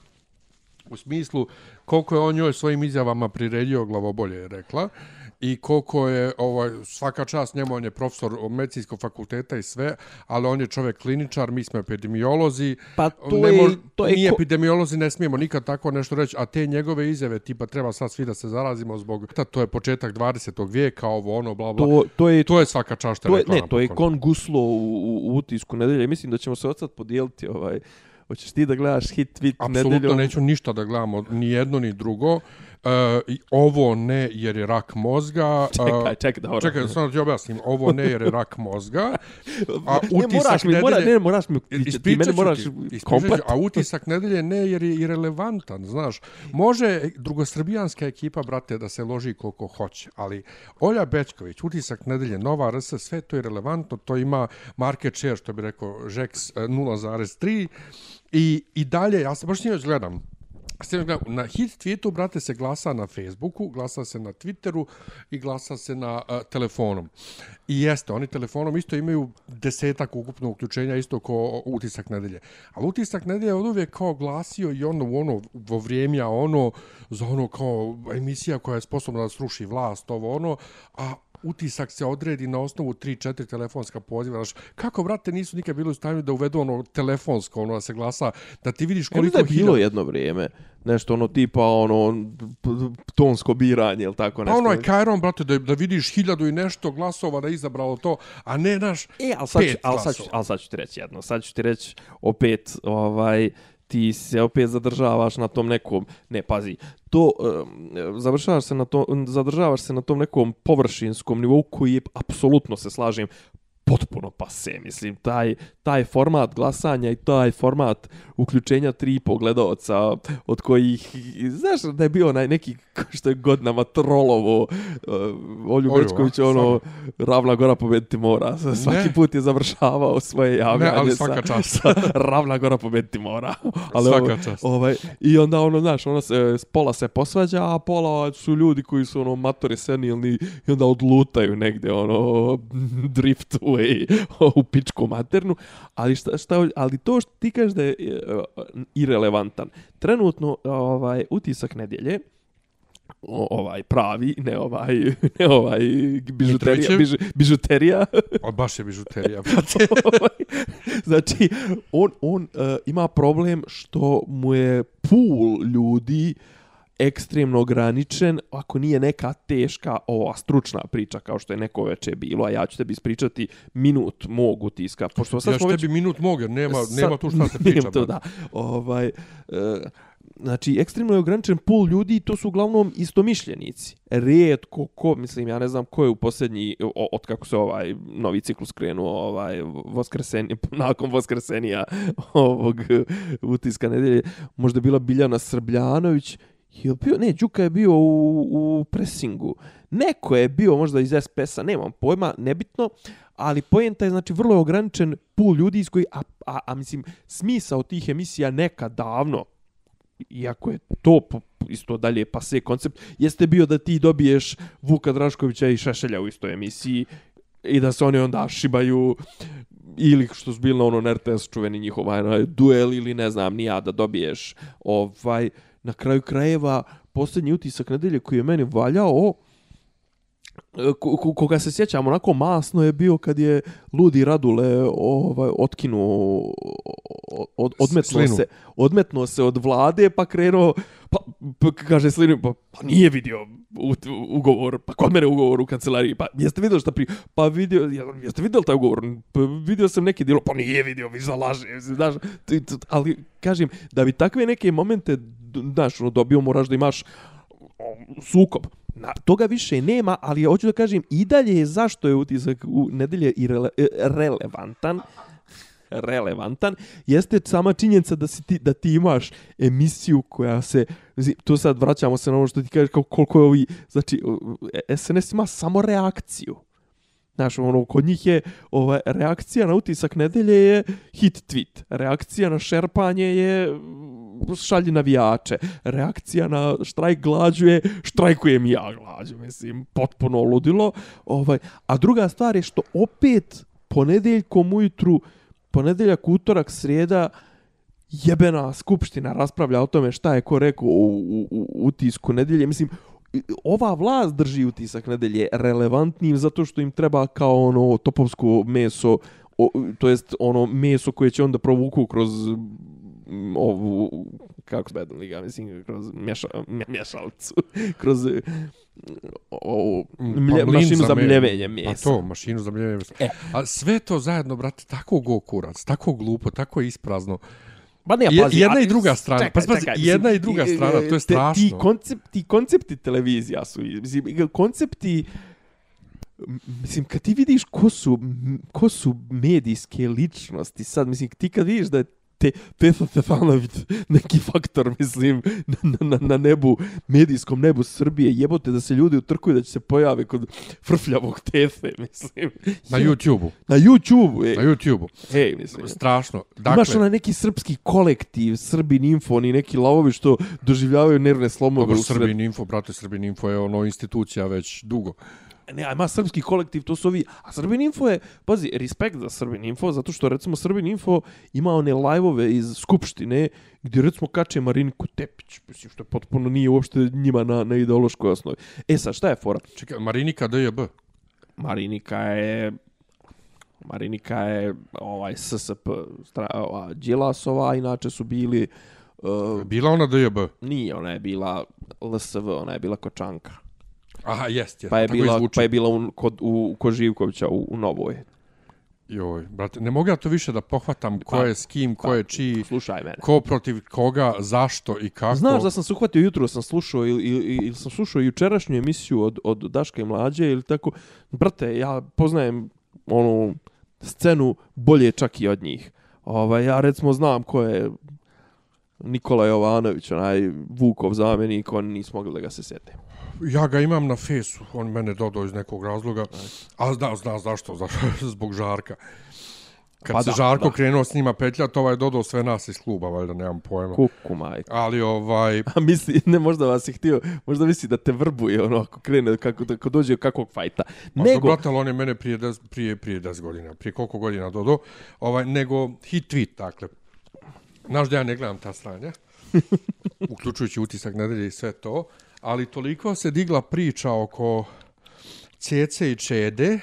u smislu koliko je on njoj svojim izjavama priredio glavobolje je rekla i koliko je ovaj svaka čast njemu on je profesor medicinskog fakulteta i sve, ali on je čovjek kliničar, mi smo epidemiolozi. Pa to ne je- mož- to je mi ko- epidemiolozi ne smijemo nikad tako nešto reći, a te njegove izjave tipa treba sad svi da se zarazimo zbog ta to je početak 20. vijeka, ovo ono bla bla. To, to je To je svaka čast što je to je, rekla ne, to je kon guslo u, u, u utisku nedelje. Mislim da ćemo se od sad podijeliti ovaj Hoćeš ti da gledaš hit tweet Apsolutno nedeljom? neću ništa da gledamo, ni jedno ni drugo. E, i ovo ne jer je rak mozga. Čekaj, E, čekaj, dobro. Čekaj, samo ti objasnim. Ovo ne jer je rak mozga. A ne, utisak moraš mi, mora, nedelje... ne, moraš mi, ti, mene moraš ti, komplet. a utisak nedelje ne jer je irelevantan, znaš. Može drugosrbijanska ekipa, brate, da se loži koliko hoće, ali Olja Bečković, utisak nedelje, Nova RS, sve to je relevantno, to ima market share, što bi rekao, Žeks eh, 0,3 i, i dalje, ja se baš Sinoć gledam, Na hit tweetu, brate, se glasa na Facebooku, glasa se na Twitteru i glasa se na uh, telefonom. I jeste, oni telefonom isto imaju desetak ukupno uključenja, isto ko utisak nedelje. Ali utisak nedelje je od uvijek kao glasio i ono, ono, vo vrijeme, ono, za ono kao emisija koja je sposobna da sruši vlast, ovo ono, a utisak se odredi na osnovu 3-4 telefonska poziva. Znaš, kako, brate, nisu nikad bili u stanju da uvedu ono telefonsko, ono da se glasa, da ti vidiš Ja koliko da je bilo jedno vrijeme, nešto ono tipa ono tonsko biranje ili tako Pa nešto. ono je Kajron, brate, da, da vidiš hiljadu i nešto glasova da izabralo to, a ne naš E, ali sad, pet ali, sad ali sad ću ti reći jedno. Sad ću ti reći opet, ovaj, ti se opet zadržavaš na tom nekom, ne, pazi, to, um, završavaš se na to, zadržavaš se na tom nekom površinskom nivou koji je, apsolutno se slažem, potpuno pase, mislim, taj, taj format glasanja i taj format uključenja tri pogledalca od kojih, znaš da je bio onaj neki, što je godinama trolovo, uh, Olju a? ono, ravna gora pobediti mora, svaki Ne. put je završavao svoje javljanje ali sa- čast. sa ravna gora pobediti mora. Ali Svaka ovo, čast. Ovaj, I onda ono, znaš, ona se, pola se posvađa, a pola su ljudi koji su ono matori senilni i onda odlutaju negde, ono, drift away u pičku maternu. Ali, šta, šta, ali to što ti kažeš da je e, irelevantan. Trenutno ovaj utisak nedjelje, o, ovaj pravi, ne ovaj, ne ovaj bižuterija, biž, bižuterija, O, baš je bižuterija, brate. znači, on, on uh, ima problem što mu je pool ljudi ekstremno ograničen, ako nije neka teška ova stručna priča kao što je neko veče bilo, a ja ću tebi ispričati minut mog utiska. Pošto sad ja smo što već... tebi minut mogu, jer nema, Sad- nema tu šta se priča. To, da. Ovaj, e, znači, ekstremno je ograničen pool ljudi i to su uglavnom istomišljenici. Rijetko ko, mislim, ja ne znam ko je u posljednji, od kako se ovaj novi ciklus krenuo, ovaj, voskresenje, nakon voskresenija ovog e, utiska nedelje, možda bila Biljana Srbljanović, je bio, ne, Đuka je bio u, u presingu. Neko je bio možda iz SPS-a, nemam pojma, nebitno, ali poenta je znači vrlo je ograničen pul ljudi iz koji, a, a, a mislim, smisao tih emisija neka davno, iako je to isto dalje pase koncept, jeste bio da ti dobiješ Vuka Draškovića i Šešelja u istoj emisiji i da se oni onda šibaju ili što su bili na ono na RTS čuveni njihov onaj duel ili ne znam ni ja da dobiješ ovaj na kraju krajeva posljednji utisak nedelje koji je meni valjao ko- ko- koga se sjećam, onako masno je bio kad je Ludi Radule ovaj, otkinuo, od, odmetnuo Slinu. se, odmetnuo se od vlade, pa krenuo, pa, pa kaže Slinu, pa, pa nije vidio u, u- ugovor, pa kod mene ugovor u kancelariji, pa jeste vidjeli šta pri... Pa vidio, jeste vidjeli taj ugovor? Pa vidio sam neki dijelo, pa nije vidio, vi zalaže, znaš, ali kažem, da bi takve neke momente, znaš, ono, dobio moraš da imaš sukob. Na, toga više nema, ali hoću da kažem, i dalje je zašto je utisak u nedelje i rele, e, relevantan, relevantan, jeste sama činjenica da, si ti, da ti imaš emisiju koja se, tu sad vraćamo se na ono što ti kažeš kao koliko je ovi, znači SNS ima samo reakciju. Znaš, ono, kod njih je ova, reakcija na utisak nedelje je hit tweet. Reakcija na šerpanje je šalji navijače. Reakcija na štrajk glađu je štrajkujem i ja glađu. Mislim, potpuno ludilo. Ovaj, a druga stvar je što opet ponedeljkom ujutru, ponedeljak, utorak, srijeda, jebena skupština raspravlja o tome šta je ko rekao u, u, u utisku nedelje. Mislim, ova vlast drži utisak nedelje relevantnim zato što im treba kao ono topovsko meso, o, to jest ono meso koje će onda provuku kroz ovu, kako se liga, mislim, kroz mješa, mje- mješalicu, kroz mm, ovu mlje, mlin mašinu za mljevenje Pa mesa. to, mašinu za mljevenje mesa. E. A sve to zajedno, brate, tako go kurac, tako glupo, tako isprazno. Ba ne, pazi, jedna i druga strana. čekaj, Pa pazi, čekaj, jedna i druga ti- strana, to je Ti, strašno. koncept, ti koncepti televizija su, mislim, koncepti, mislim, kad ti vidiš ko su, ko su medijske ličnosti, sad, mislim, ti kad vidiš da je te, Stefanović neki faktor, mislim, na, na, na nebu, medijskom nebu Srbije, jebote da se ljudi utrkuju da će se pojave kod frfljavog tefe, mislim. Na YouTube-u, Na YouTube-u, ej. na YouTube-u. Ej, mislim. Strašno. Dakle, Imaš onaj neki srpski kolektiv, Srbin Info, oni neki lavovi što doživljavaju nervne slomove dobro, u. Srbin Info, brate, Srbin Info je ono institucija već dugo. Ne, a ima srpski kolektiv, to su ovi... A Srbin Info je, pazi, respekt za Srbin Info, zato što recimo Srbin Info ima one live-ove iz Skupštine, gdje recimo kače Mariniku Tepić, mislim što potpuno nije uopšte njima na, na ideološkoj osnovi. E sad, šta je fora? Čekaj, Marinika DJB. Marinika je Marinika je ovaj SSP stra, ova, Đilasova, inače su bili uh, Bila ona DJB? Nije, ona je bila LSV, ona je bila Kočanka. Aha, jest, jest. Pa je tako bila, zvuči. pa je bila u, kod, u, kod Živkovića u, u Novoj. Joj, brate, ne mogu ja to više da pohvatam ko Pa, je s kim, ko pa, je čiji, Slušaj mene. ko protiv koga, zašto i kako. Znaš da sam se uhvatio jutro, sam slušao ili, ili, ili sam slušao jučerašnju emisiju od, od Daška i Mlađe ili tako. Brate, ja poznajem onu scenu bolje čak i od njih. Ovaj, ja recimo znam ko je Nikola Jovanović, onaj Vukov zamjenik, on nismo mogli da ga se sete. Ja ga imam na fesu, on mene dodao iz nekog razloga, a zna, zna zašto, zašto, zbog Žarka. Kad Pa se da, Žarko da. krenuo s njima petljat, ovaj je dodao sve nas iz kluba, valjda, nemam pojma. Kuku majko. Ali ovaj, A misli, ne možda vas je htio, možda misli da te vrbuje ono ako krene, kako, kako dođe do kakvog fajta. nego... Nego, brate, on je mene prije, des, prije, prije 10 godina, prije koliko godina dodao, ovaj, nego hit tweet, dakle. Znaš da ja ne gledam ta stranja, uključujući utisak nedelje i sve to, ali toliko se digla priča oko Cece i Čede,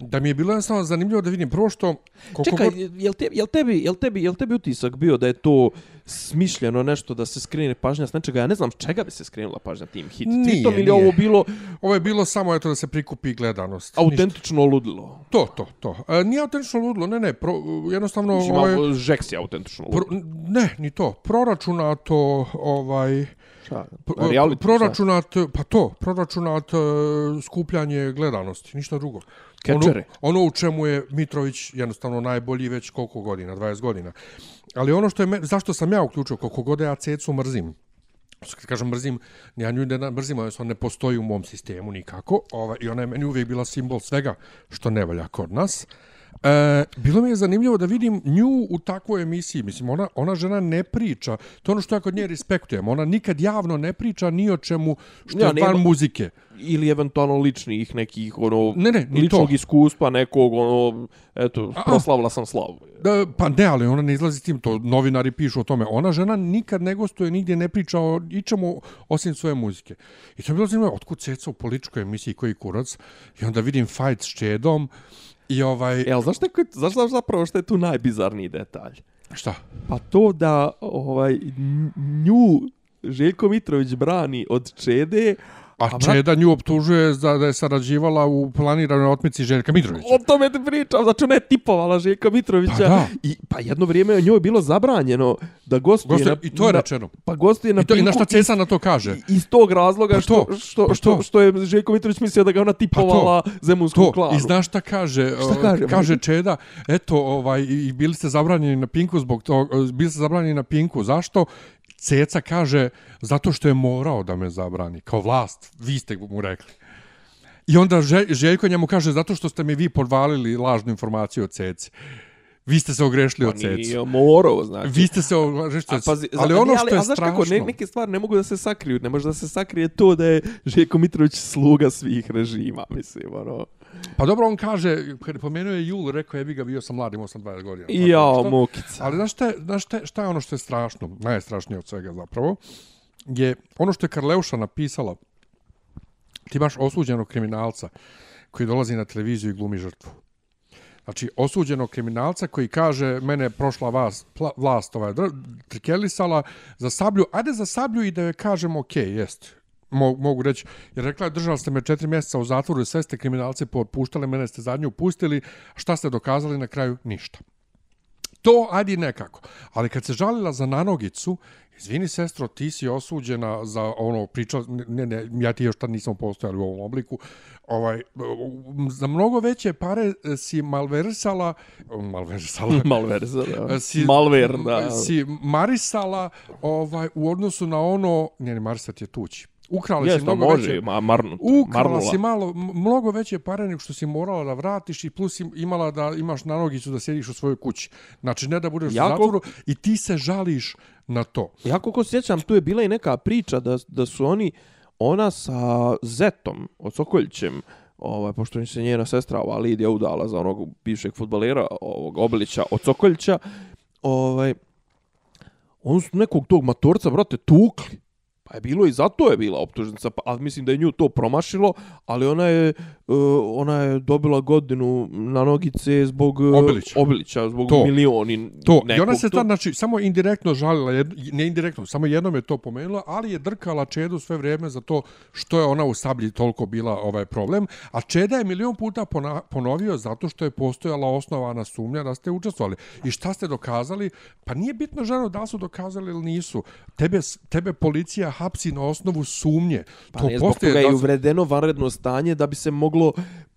da mi je bilo jednostavno zanimljivo da vidim. Prvo što... Koliko čekaj, god- jel, te, jel, tebi, jel, tebi, jel tebi utisak bio da je to smišljeno nešto da se skrene pažnja s nečega? Ja ne znam čega bi se skrenula pažnja tim hit Nije, tweetom ili nije. ovo bilo Ovo je bilo samo eto da se prikupi gledanost. Ništa. autentično ludilo. To, to, to. E, nije autentično ludilo, ne, ne, pro, jednostavno... Mislim, ovaj, Žeks je autentično pro, ludilo. ne, ni to. Proračunato, ovaj... Šta? Reality, proračunat, pa to, proračunat e, skupljanje gledanosti, ništa drugo. Ono, ono u čemu je Mitrović jednostavno najbolji već koliko godina, 20 godina. Ali ono što je, me, zašto sam ja uključio, koliko god ja cecu mrzim, kad kažem mrzim, ja nju ne mrzim, ali ne postoji u mom sistemu nikako. ova, I ona je meni uvijek bila simbol svega što ne valja kod nas. E, bilo mi je zanimljivo da vidim nju u takvoj emisiji. Mislim, ona, ona žena ne priča. To je ono što ja kod nje respektujem. Ona nikad javno ne priča ni o čemu što Ja, je van muzike. ili eventualno ličnih nekih ono Ne, ne, ni ličnog to. iskustva nekog ono eto A. proslavila sam slavu. Da, pa ne, ali ona ne izlazi s tim, to novinari pišu o tome. Ona žena nikad ne gostuje, nigdje ne priča o ničemu osim svoje muzike. I to je bilo zanimljivo, otkud ceca u političkoj emisiji koji kurac. I onda vidim fight s Čedom i ovaj... Jel, znaš, neko, znaš, znaš zapravo što je tu najbizarniji detalj? Šta? Pa to da ovaj nju Željko Mitrović brani od Čede, A, A, Čeda nju optužuje za da je sarađivala u planiranoj otmici Željka Mitrovića. o tome te pričam, znači ona je tipovala Željka Mitrovića. Pa da. I, pa jedno vrijeme je njoj bilo zabranjeno da gostuje, Gostuje, na, I to je na, rečeno. Pa gostuje na I, to, I na Pinku šta Ceca na to kaže? i- iz tog razloga Pa što, to, što, pa što, to. što je Željko Mitrović mislio da ga ona tipovala zemunskom To, klanu. i znaš šta kaže? Šta kaže? Kaže Čeda, eto, ovaj, i i bili ste zabranjeni na Pinku zbog toga, bili ste zabranjeni na Pinku, zašto? Ceca kaže, zato što je morao da me zabrani, kao vlast, vi ste mu rekli. I onda Željko njemu kaže, zato što ste mi vi podvalili lažnu informaciju o Ceci. Vi ste se ogrešili o Pa Ceci. nije morao, znači. Vi ste se ogrešili A, pazi, ali ono što je a znaš strašno... Kako, ne, neke stvari ne mogu da se sakriju. Ne može da se sakrije to da je Željko Mitrović sluga svih režima, mislim, ono. Pa dobro, on kaže, kad pomenuo je Jul, rekao je, bi ga bio sam mlad, imao sam 20 godina. Jao, mukica. Ali znaš šta, je- znaš šta, je- šta je ono što je strašno, najstrašnije od svega zapravo, je ono što je Karleuša napisala, ti imaš osuđenog kriminalca koji dolazi na televiziju i glumi žrtvu. Znači, osuđenog kriminalca koji kaže, mene prošla vas, pla, vlast ovaj, trikelisala za sablju, ajde za sablju i da joj kažem, ok, jest, Mo, mogu reći, jer rekla je, držali ste me četiri mjeseca u zatvoru i sve ste kriminalce potpuštali, mene ste zadnju pustili, šta ste dokazali na kraju? Ništa. To, ajde nekako. Ali kad se žalila za nanogicu, izvini sestro, ti si osuđena za ono priča, ne, ne, ja ti još tad nisam postojali u ovom obliku, ovaj, za mnogo veće pare si malversala, malversala, Malverza, da. si, Malver, da. si marisala ovaj, u odnosu na ono, ne, ne, marisat je tući. Ukrala si Jeste, mnogo može, veće, ma, marnut, Ukrala marnula. si malo, mnogo veće pare nego što si morala da vratiš i plus im- imala da imaš nanogicu da sjediš u svojoj kući. Znači, ne da budeš Jako- u zatvoru i ti se žališ na to. Ja koliko se sjećam, tu je bila i neka priča da, da su oni, ona sa Zetom, od Sokoljićem, ovaj, pošto im se njena sestra, ova Lidija, udala za onog bivšeg futbalera, ovog Obilića, od Sokoljića, ovaj, on su nekog tog matorca, brate, tukli. Pa je bilo i zato je bila optužnica, pa, ali mislim da je nju to promašilo, ali ona je, ona je dobila godinu na nogice zbog uh, Obilića. Obilića zbog To. milioni To, i nekog ona se to- tad, znači, samo indirektno žalila, jed, ne indirektno, samo jednom je to pomenula, ali je drkala Čedu sve vrijeme za to što je ona u sablji toliko bila ovaj problem, a Čeda je milion puta pona, ponovio zato što je postojala osnovana sumnja da ste učestvovali. I šta ste dokazali? Pa nije bitno ženo da su dokazali ili nisu. Tebe, tebe policija hapsi na osnovu sumnje. Pa ne, zbog toga je da- i uvedeno vanredno stanje da bi se moglo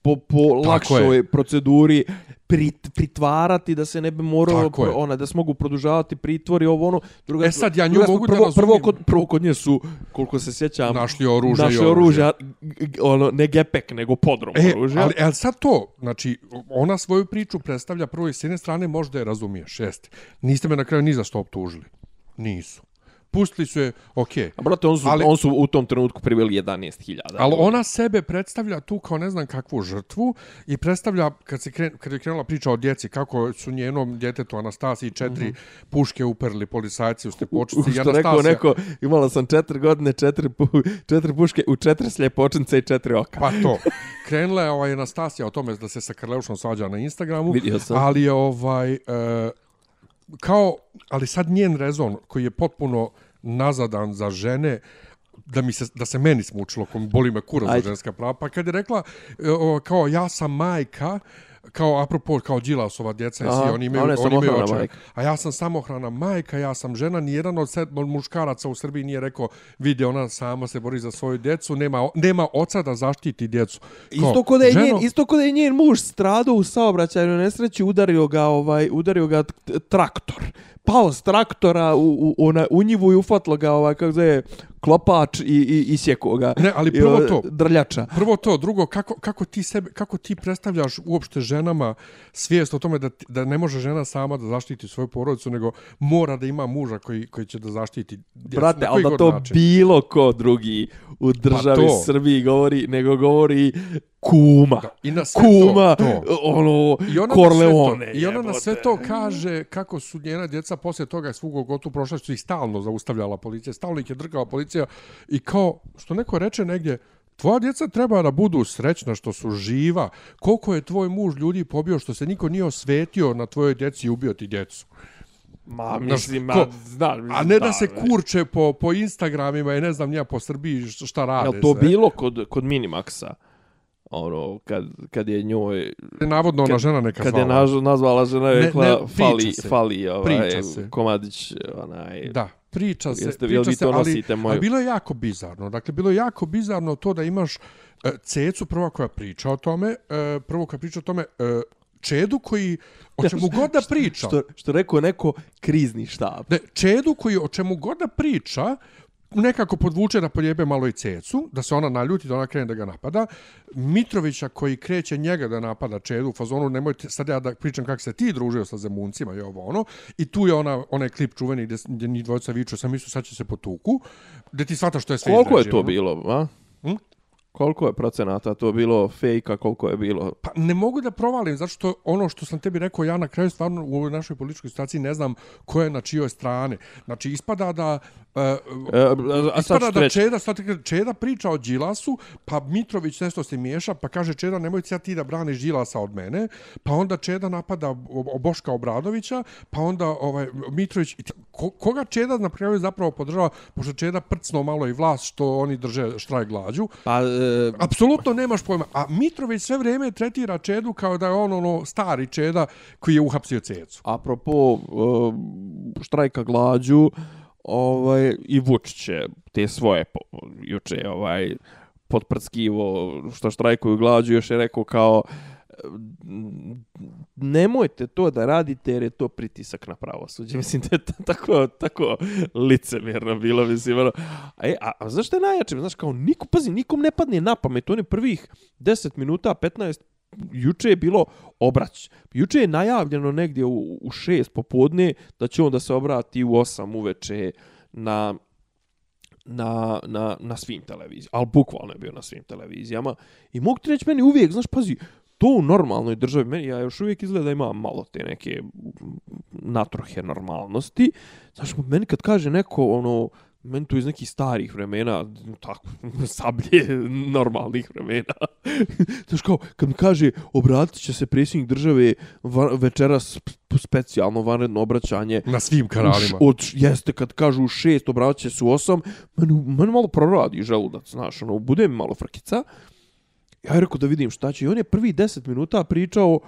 po, po Tako lakšoj je. proceduri prit, pritvarati, da se ne bi moralo, je. ona, da se mogu produžavati pritvori, ovo ono. Druga, E sad, ja nju mogu da prvo, razumijem. Prvo kod, prvo kod nje su, koliko se sjećam, Našli oružje našli oružje. g- ono, ne gepek, nego podrom E, oružja. ali, ali sad to, znači, ona svoju priču predstavlja prvo i s jedne strane možda je razumiješ, jeste. Niste me na kraju ni za što optužili. Nisu. Pustili su je, okej. A brate, on su, ali- on su u tom trenutku priveli 11.000. Ali ona sebe predstavlja tu kao ne znam kakvu žrtvu i predstavlja, kad, se kren, kad je krenula priča o djeci, kako su njenom djetetu Anastasiji četiri puške uperli policajci u stepočici. i Što rekao Anastasija- neko, imala sam četiri godine, četiri, pu, četiri puške u četiri sljepočnice i četiri oka. Pa to. Krenula je ovaj Anastasija o tome da se sa Karleušom svađa na Instagramu. Ali je ovaj... E, kao, ali sad njen rezon koji je potpuno nazadan za žene, da mi se da se meni smučilo, kom boli me kurac za ženska prava, pa kad je rekla e, o, kao ja sam majka, kao apropo kao Đilasova djeca i svi oni imaju je oni imaju očeve. majka. A ja sam samohrana majka, ja sam žena, ni jedan od sedam muškaraca u Srbiji nije rekao vidi ona sama se bori za svoju djecu, nema nema oca da zaštiti djecu. Kao, Isto kod je ženo- njen, isto kod je njen muž stradao u saobraćajnoj nesreći, udario ga ovaj, udario ga traktor. Pao s traktora u, u, ona, u njivu i ufatlo ga ovaj, kako zove, klopač i, i, i sjeko ga. Ne, ali prvo o, to. Drljača. Prvo to, drugo, kako, kako, ti sebe, kako ti predstavljaš uopšte ženama svijest o tome da, da ne može žena sama da zaštiti svoju porodicu, nego mora da ima muža koji, koji će da zaštiti djecu. Brate, ali da to način. bilo ko drugi u državi Pa. Srbiji govori, nego govori kuma. Da, I na sve Kuma, to, to. ono, I ona, Corleone. I ona na sve to kaže kako su njena djeca poslije toga svog gotu prošla, su ih stalno zaustavljala policija, stalno ih je drgala policija i kao, što neko reče negdje, Tvoja djeca treba da budu srećna što su živa. Koliko je tvoj muž ljudi pobio što se niko nije osvetio na tvojoj djeci i ubio ti djecu. Ma, mislim, ko- ma, znaš, A ne da se ne. kurče po, po Instagramima i ne znam nija po Srbiji šta rade. Jel to sve. bilo kod, kod Minimaxa? Ono, kad, kad je njoj... Navodno ona kad- žena neka Kad je zvala. naž, nazvala žena, je Ne, rekla, ne, priča fali, se. fali ovaj, se. komadić, onaj... Da, priča se, Jeste, priča vi se, ali, moju- ali bilo je jako bizarno. Dakle, bilo je jako bizarno to da imaš e, Cecu prva koja priča o tome, e, prvo koja priča o tome, e, Čedu koji o čemu god da priča, Što, što rekao neko krizni štab. ne, Čedu koji o čemu god da priča, nekako podvuče da poljebe malo i Cecu, da se ona naljuti, da ona krene da ga napada. Mitrovića koji kreće njega da napada Čedu u fazonu, nemojte sad ja da pričam kako se ti družio sa Zemuncima i ovo ono. I tu je ona, onaj klip čuveni gdje, gdje njih dvojica viču, sam mislio sad će se potuku, gdje ti shvataš što je sve Koliko je to bilo, a? Hm? Koliko je procenata to bilo fejka, koliko je bilo? Pa ne mogu da provalim, zato što ono što sam tebi rekao, ja na kraju stvarno u ovoj našoj političkoj situaciji ne znam ko je na čijoj strani. Znači, ispada da... Uh, E, a, Ispada da reći, Čeda, sad Čeda priča o Đilasu, pa Mitrović nešto se miješa, pa kaže Čeda nemoj sad ti da braniš Đilasa od mene, pa onda Čeda napada o- Boška Obradovića, pa onda ovaj Mitrović, ko, koga Čeda na kraju zapravo podržava, pošto Čeda prcno malo i vlast što oni drže štrajk glađu, pa, e, Apsolutno nemaš pojma. A Mitrović sve vrijeme tretira Čedu kao da je on ono stari Čeda koji je uhapsio Cecu. apropo e, štrajka glađu, ovaj, i Vučić je te svoje po, juče ovaj, potprskivo što štrajkuju glađu, još je rekao kao nemojte to da radite jer je to pritisak na pravosuđe. Mislim da je tako, tako licemjerno bilo. Mislim, ono, a, a, a znaš što je najjače? Znaš, kao niko, pazi, nikom ne padne na pamet. On je prvih 10 minuta, 15 juče je bilo obrać. Juče je najavljeno negdje u, u 6 popodne da će on da se obrati u 8 uveče na na, na, na svim televizijama, ali bukvalno je bio na svim televizijama. I mogu ti reći meni uvijek, znaš, pazi, to u normalnoj državi, meni ja još uvijek izgleda da ima malo te neke natrohe normalnosti. Znaš, meni kad kaže neko, ono, meni to iz nekih starih vremena, tako, sablje normalnih vremena. Znaš kao, kad mi kaže, obratit će se predsjednik države va, večeras sp- specijalno vanredno obraćanje, Na svim kanalima. Od, jeste, kad kažu u šest, obratit će se u osam, meni, meni malo proradi želudac, znaš, ono, bude mi malo frkica. Ja je rekao da vidim šta će. I on je prvi 10 minuta pričao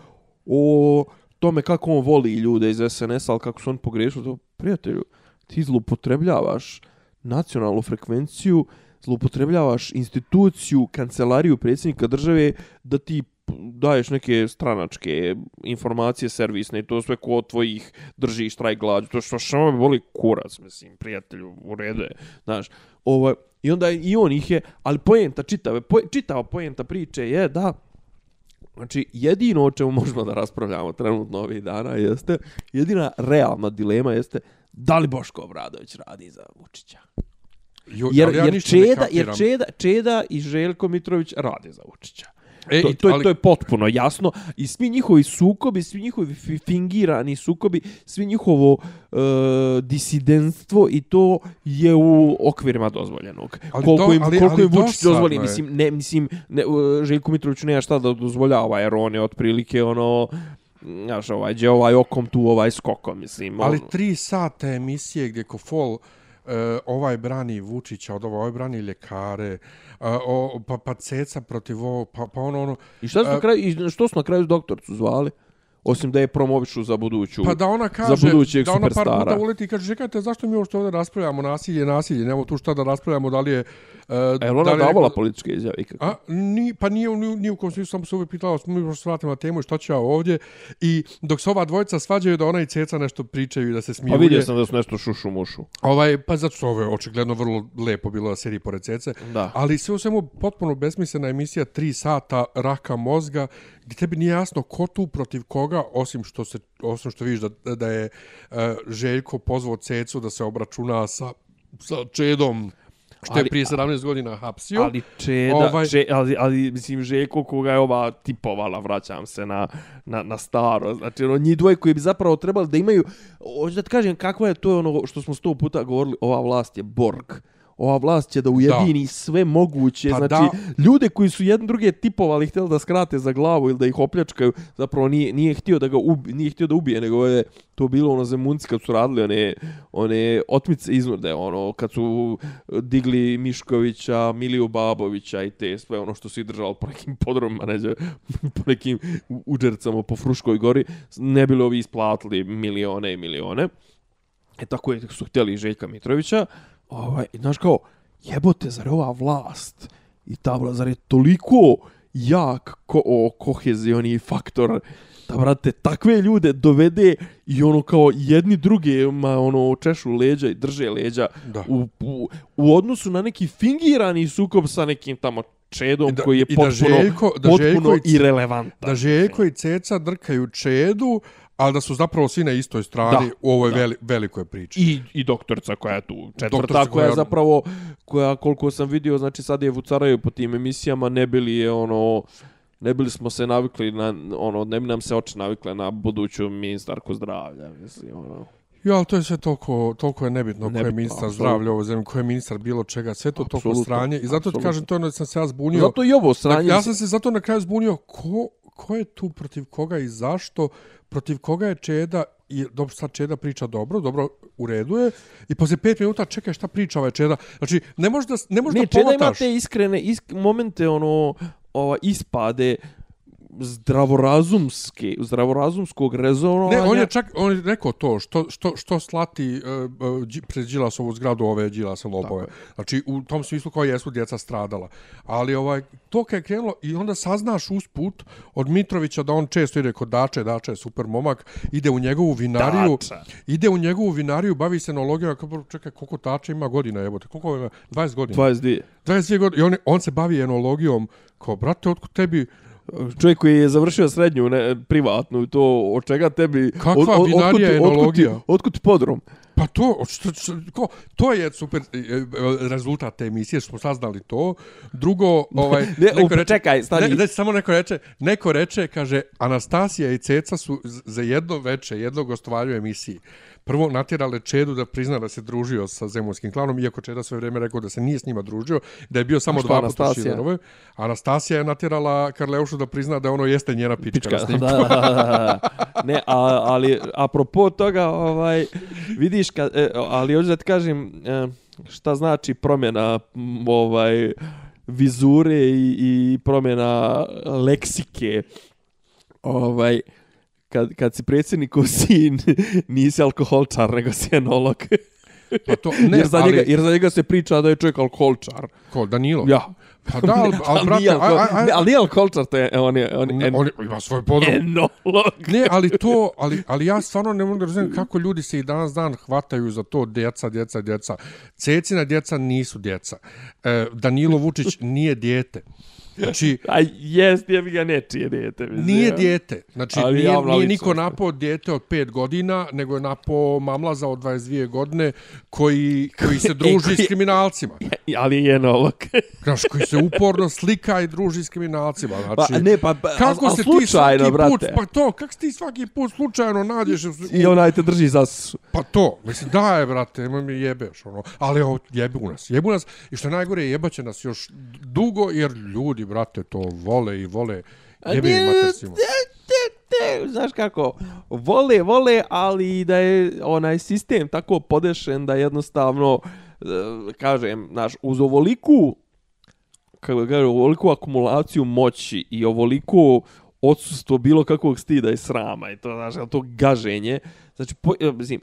o tome kako on voli ljude iz SNS, ali kako su on pogrešili. To, prijatelju, ti zloupotrebljavaš nacionalnu frekvenciju, zloupotrebljavaš instituciju, kancelariju predsjednika države da ti daješ neke stranačke informacije servisne i to sve ko od tvojih drži štrajk glađu. To što što me boli kurac, mislim, prijatelju, u redu je. Znaš, ovaj, I onda i on ih je, ali poenta čitave, po, čitava poenta priče je da Znači, jedino o čemu možemo da raspravljamo trenutno ovih dana jeste, jedina realna dilema jeste da li Boško Obradović radi za Vučića. Jo, Jer, ja jer, Čeda, jer. Čeda, Čeda i Željko Mitrović rade za Vučića. E, to, i- to, je, ali- to je potpuno jasno. I svi njihovi sukobi, svi njihovi fi- fingirani sukobi, svi njihovo e, disidentstvo i to je u okvirima dozvoljenog. Ali koliko do- im, ali- koliko ali im Vučić dosadno dozvoli, je. mislim, ne, mislim, ne, e, Željko Mitroviću nema šta da dozvoljava, jer on je otprilike ono, znaš, ovaj, gdje ovaj okom tu, ovaj skokom, mislim. Ali on- tri sata emisije gdje ko fol e, ovaj brani Vučića, od ovo, ovaj brani ljekare, a, o, pa, pa ceca protiv ovo, pa, pa ono, ono, I šta su na e, kraju, i što su na kraju doktorcu zvali? osim da je promovišu za buduću. Pa da ona kaže, za budućeg da ona par superstara. puta uleti i kaže, čekajte, zašto mi uopšte ovdje raspravljamo nasilje, nasilje, nemamo tu šta da raspravljamo, da li je... Je li ona da davala neko- političke izjave ikako? A, ni, pa nije, ni, ni u kom smislu, samo se uvijek pitala, mi možemo se na temu šta ću ja ovdje. I dok se ova dvojica svađaju da ona i Ceca nešto pričaju i da se smiju. Pa vidio sam da su nešto šušu mušu. Ovaj, pa zato što ovo je očigledno vrlo lepo bilo na seriji pored Cece. Da. Ali sve u svemu potpuno besmislena emisija 3 sata raka mozga gdje tebi nije jasno ko tu protiv koga osim što se osim što vidiš da, da je uh, Željko pozvao Cecu da se obračuna sa, sa Čedom što je Ali- prije 17 godina hapsio. Ali Čeda, Ovaj- če, ali, ali mislim Željko koga je ova tipovala, vraćam se na, na, na staro. Znači ono, njih dvoje koji bi zapravo trebali da imaju, hoću da ti kažem kakva je to ono što smo sto puta govorili, ova vlast je Borg. Ova vlast će da ujedini da. sve moguće, Pa znači da. ljude koji su jedne druge tipovali htjeli da skrate za glavu ili da ih opljačkaju, zapravo nije, nije htio da ga ubi, nije htio da ubije, nego je to bilo ono zemunci kad su radili one, one otmice iznurde, ono, kad su digli Miškovića, Miliju Babovića i te sve ono što su ih držali po nekim podrumima, neđe, po nekim uđercama po Fruškoj gori, ne bili ovi isplatili milione i milione. E tako je su htjeli i Željka Mitrovića. Ovaj, i znaš kao, jebote, zar je ova vlast i ta vlast, zar je toliko jak ko, o, kohezioni faktor da, brate, takve ljude dovede i ono kao jedni druge ma, ono, češu leđa i drže leđa Da. u, u, u odnosu na neki fingirani sukob sa nekim tamo čedom I da- koji je i da potpuno, Željko- da potpuno Željko i C- irelevantan. da Željko i Ceca drkaju Čedu, ali da su zapravo svi na istoj strani Da, u ovoj da. veli, velikoj priči. I, i doktorca koja je tu četvrta, Doktorca koja je koja- zapravo, koja koliko sam vidio, znači sad je vucaraju po tim emisijama, ne bili je ono, ne bili smo se navikli na, ono, ne bi nam se oči navikle na buduću ministarku zdravlja, mislim, ono. Ja, ali to je sve toliko, toliko je nebitno, ko je Nebitno, ministar zdravlja u ovoj zemlji, ko je ministar bilo čega, sve to toliko stranje. I zato ti apsolutno. kažem, to je ono da sam se ja zbunio. Zato i ovo sranje... ja sam se zato na kraju zbunio ko, ko je tu protiv koga i zašto, protiv koga je Čeda i dobro sad Čeda priča dobro, dobro u redu je i posle pet minuta čekaj šta priča ovaj Čeda. Znači ne možeš da ne možeš Ne, da Čeda ima pomotaš. te iskrene isk momente, ono, ova, ispade zdravorazumske, zdravorazumskog rezonovanja. Ne, on je čak on je rekao to što što što slati uh, uh, pred Đilasovu zgradu ove Đilasa lopove. Znači u tom smislu kao jesu djeca stradala. Ali ovaj to kad je krenulo i onda saznaš usput od Mitrovića da on često ide kod Dače, Dače je super momak, ide u njegovu vinariju, Dača. ide u njegovu vinariju, bavi se enologijom, kao čekaj koliko Dače ima godina, jebote, koliko ima? 20 godina. 22. 22 godine i on, on se bavi enologijom kao brate, otkud tebi Čovjek koji je završio srednju, ne, privatnu, to od čega tebi... Kakva od, od, vinarija ti- enologija? Otkud otkud ti podrum? Pa to, što, što, ko, to je super e, e, rezultat te emisije, što smo saznali to. Drugo, ovaj, Ne, u, čekaj, stani. Ne, ne, samo neko reče, neko reče, kaže, Anastasija i Ceca su za jedno veče, jedno gostovanje u emisiji. Prvo natjerale Čedu da prizna da se družio sa zemunskim klanom, iako Čeda sve vrijeme rekao da se nije s njima družio, da je bio samo dva puta? Šilerovoj. Anastasija je natjerala Karleušu da prizna da ono jeste njena pička, Pička, da, da, da, da. Ne, a, ali apropo toga, ovaj, vidiš, ka, e, ali hoću da ti kažem e, šta znači promjena ovaj, vizure i, i promjena leksike. Ovaj, kad, kad si predsjednikov sin, nisi alkoholčar, nego si enolog. Pa to, ne, jer, za ali, njega, jer za njega se priča da je čovjek alkoholčar. Ko, Danilo? Ja. Pa da, ali, ali brate, nije aj, alko- aj, aj, ne, ali nije alkoholčar, to je, on je, on, en, on ima svoj podrum. enolog. Ne, ali to, ali, ali ja stvarno ne mogu da razumijem kako ljudi se i danas dan hvataju za to djeca, djeca, djeca. Cecina djeca nisu djeca. E, Danilo Vučić nije dijete. Znači, A jest, jebi ga nečije dete. Mislim. nije dijete. Znači, Ali nije, nije niko napao dijete od 5 godina, nego je napao mamlaza od 22 godine koji, koji se druži koji- s kriminalcima. Ali je enolog. Znaš, koji se uporno slika i druži s kriminalcima. Znači, Pa, ne, pa, pa kako a, a se ti slučajno, svaki brate. put, pa to, kako se ti svaki put slučajno nađeš u, I onaj te drži za... Pa to, mislim, da je, brate, nemoj mi jebeš, ono. Ali ovo, jebu nas, jebu nas. I što je najgore, jebaće nas još dugo, jer ljudi, brate, to vole i vole. Jebe im mater svima. znaš kako, vole, vole, ali da je onaj sistem tako podešen da jednostavno, e, kažem, znaš, uz ovoliku, kako ga kažem, ovoliku akumulaciju moći i ovoliku odsustvo bilo kakvog stida i srama i to, znaš, to gaženje. Znači, po, e, mislim,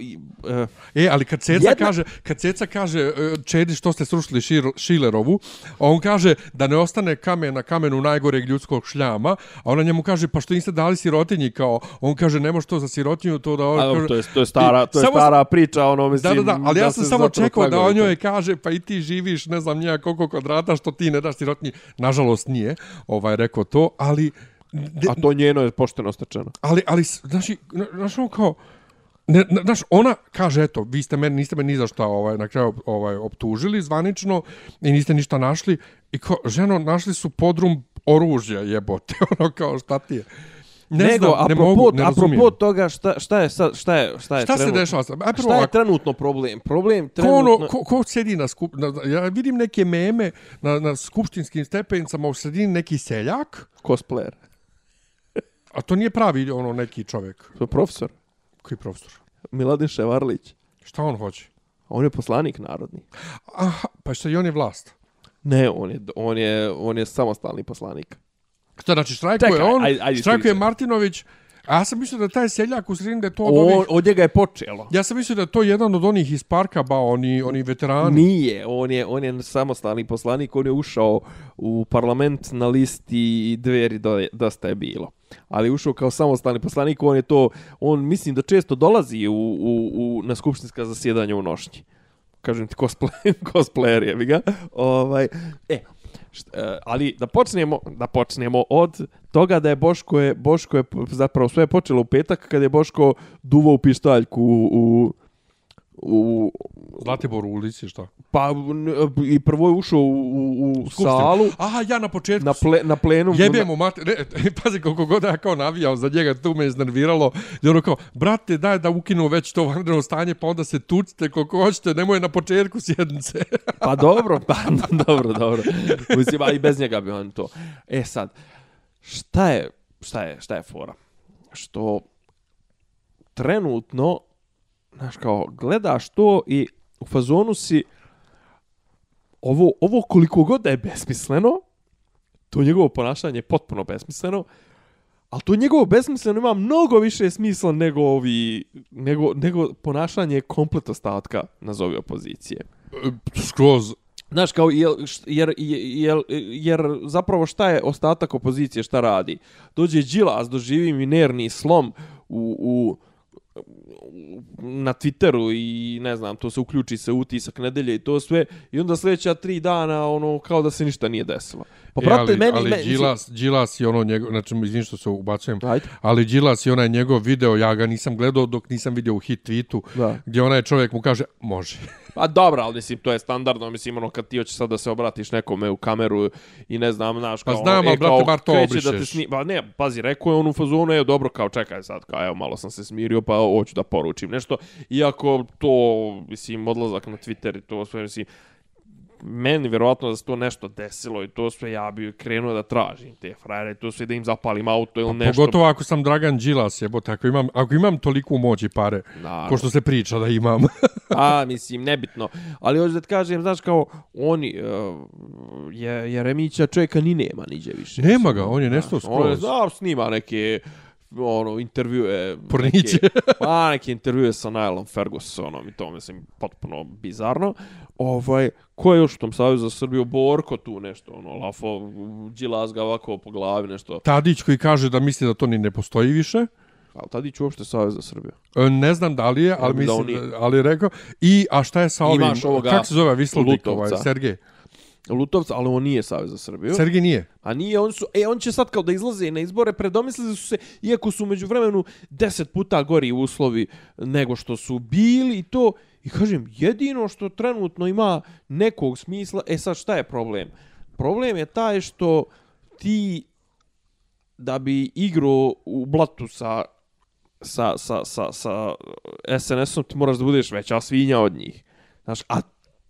i, e, E, ali kad Ceca Jedna- kaže, kad Ceca kaže e, Čedi što ste srušili Šir, Šilerovu, a on kaže da ne ostane kamen na kamenu najgoreg ljudskog šljama, a ona njemu kaže pa što niste dali sirotinji kao, on kaže ne može to za sirotinju, to da... a, kaže, dobro, to je, to je stara, to je Samo- stara priča, ono, Da, mislim, da, da, ali ja sam samo čekao da on njoj to. kaže pa i ti živiš ne znam nija koliko kvadrata što ti ne daš sirotinji. Nažalost nije ovaj rekao to, ali... de- A to njeno je pošteno stečeno. ali, ali, znači, na- znaš, ono kao, ne, na- znaš, ona kaže, eto, vi ste meni, niste me ni za šta ovaj, na kraju ovaj, optužili zvanično i niste ništa našli. I kao, ženo, našli su podrum oružja, jebote, ono kao, šta ti je? Ne Nego, znam, ne apropo, mogu, ne apropo toga, šta, šta je sad, šta je, šta je Šta se trenutno- dešava sad? Aj, prvo Šta je trenutno problem? Problem Ko, ono, trenutno... ko, ko sedi na skup... Na, ja vidim neke meme na, na skupštinskim stepenicama u sredini neki seljak, Cosplayer. A to nije pravi ono neki čovjek. To je profesor. Koji profesor? Miladin Ševarlić. Šta on hoće? On je poslanik narodni. Aha, pa što i on je vlast. Ne, on je, on je, on je samostalni poslanik. Šta znači štrajkuje Čekaj, on, štrajkuje. Martinović, a ja sam mislio da taj seljak u sredini da je to od On, ovih... od njega je počelo. Ja sam mislio da je to jedan od onih iz parka, ba, oni, oni veterani. Nije, on je, on je samostalni poslanik, on je ušao u parlament na listi dveri do, dosta je bilo. Ali ušao kao samostalni poslanik, on je to, on mislim da često dolazi u, u, u, na skupštinska zasjedanja u nošnji. Kažem ti, cosplay, cosplayer je, bi ga. Ovaj, e, št, e, ali da počnemo, da počnemo od toga da je Boško je, Boško je zapravo sve je počelo u petak kad je Boško duvao u pištaljku u, u, u Zlatibor u ulici, šta? Pa i prvo je ušao u, u, u Skupštinu. salu Aha, ja na početku... na, ple, na plenu. Jebem mu mate, ne, pazi koliko god ja kao navijao za njega, tu me iznerviralo. I ono kao, brate, daj da ukinu već to vanredno stanje, pa onda se tucite koliko hoćete, nemoj na početku sjednice. Pa dobro, pa dobro, dobro. Mislim, a i bez njega bi on to. E sad, šta je, šta je, šta je fora? Što trenutno, znaš kao, gledaš to i u fazonu si ovo, ovo koliko god da je besmisleno, to njegovo ponašanje je potpuno besmisleno, ali to njegovo besmisleno ima mnogo više smisla nego ovi, nego, nego ponašanje komplet ostatka, nazovi opozicije. E, skroz. Znaš, kao, jel, št- jer, jer, jer zapravo šta je ostatak opozicije, šta radi? Dođe Đilas, doživi minerni slom u, u, na Twitteru i ne znam, to se uključi se utisak nedelje i to sve i onda sljedeća tri dana ono kao da se ništa nije desilo. Pa e, brate, ali, meni... ali meni Đilas, Đilas je ono njegov, znači izvim što se ubacujem, Ajde. ali Đilas je onaj njegov video, ja ga nisam gledao dok nisam vidio u hit tweetu, Da. gdje onaj čovjek mu kaže, može. Pa dobro, ali mislim, to je standardno, mislim, ono, kad ti hoćeš sad da se obratiš nekome u kameru i ne znam, znaš, Pa kao... znam, e, ali, brate, kao, bar to kreće Da te obrišeš. sni... Pa ne, pazi, rekao je on u fazonu, je dobro, kao čekaj sad, kao evo, malo sam se smirio, pa hoću da poručim nešto. Iako to, mislim, odlazak na Twitter i to sve, mislim, meni vjerovatno da se to nešto desilo i to sve ja bi krenuo da tražim te frajere to sve da im zapalim auto ili nešto. Pa Pogotovo ako sam Dragan Đilas, jebote, ako imam, ako imam toliku moć i pare, Naravno. ko što se priča da imam. A, mislim, nebitno. Ali hoću da ti kažem, znaš, kao, oni, uh, je, Jeremića čovjeka ni nema niđe više. Nema ga, on je nestao Znaš, On je, skroz. znam, snima neke ono, intervjue. Porniće. Neke, pa, neke intervjue sa Nileom Fergusonom i to, mislim, potpuno bizarno. Ovaj, ko je još u tom savjezu za Srbiju? Borko tu nešto, ono, lafo, Đilas ga ovako po glavi, nešto. Tadić koji kaže da misli da to ni ne postoji više. Ali tada ću uopšte savjez za Srbiju. E, Ne znam da li je, ali mislim, da, ali rekao. I, a šta je sa ovim, Imaš ovoga kako se zove Vislovnik, ovaj. Sergej? Lutovca, ali on nije savez za Srbiju. Sergej nije. A nije, on su, e, on će sad kao da izlaze na izbore, predomislili su se, iako su među vremenu deset puta gori uslovi nego što su bili i to, i kažem, jedino što trenutno ima nekog smisla, e sad šta je problem? Problem je taj što ti da bi igrao u blatu sa sa, sa, sa, sa SNS-om ti moraš da budeš veća svinja od njih. Znaš, a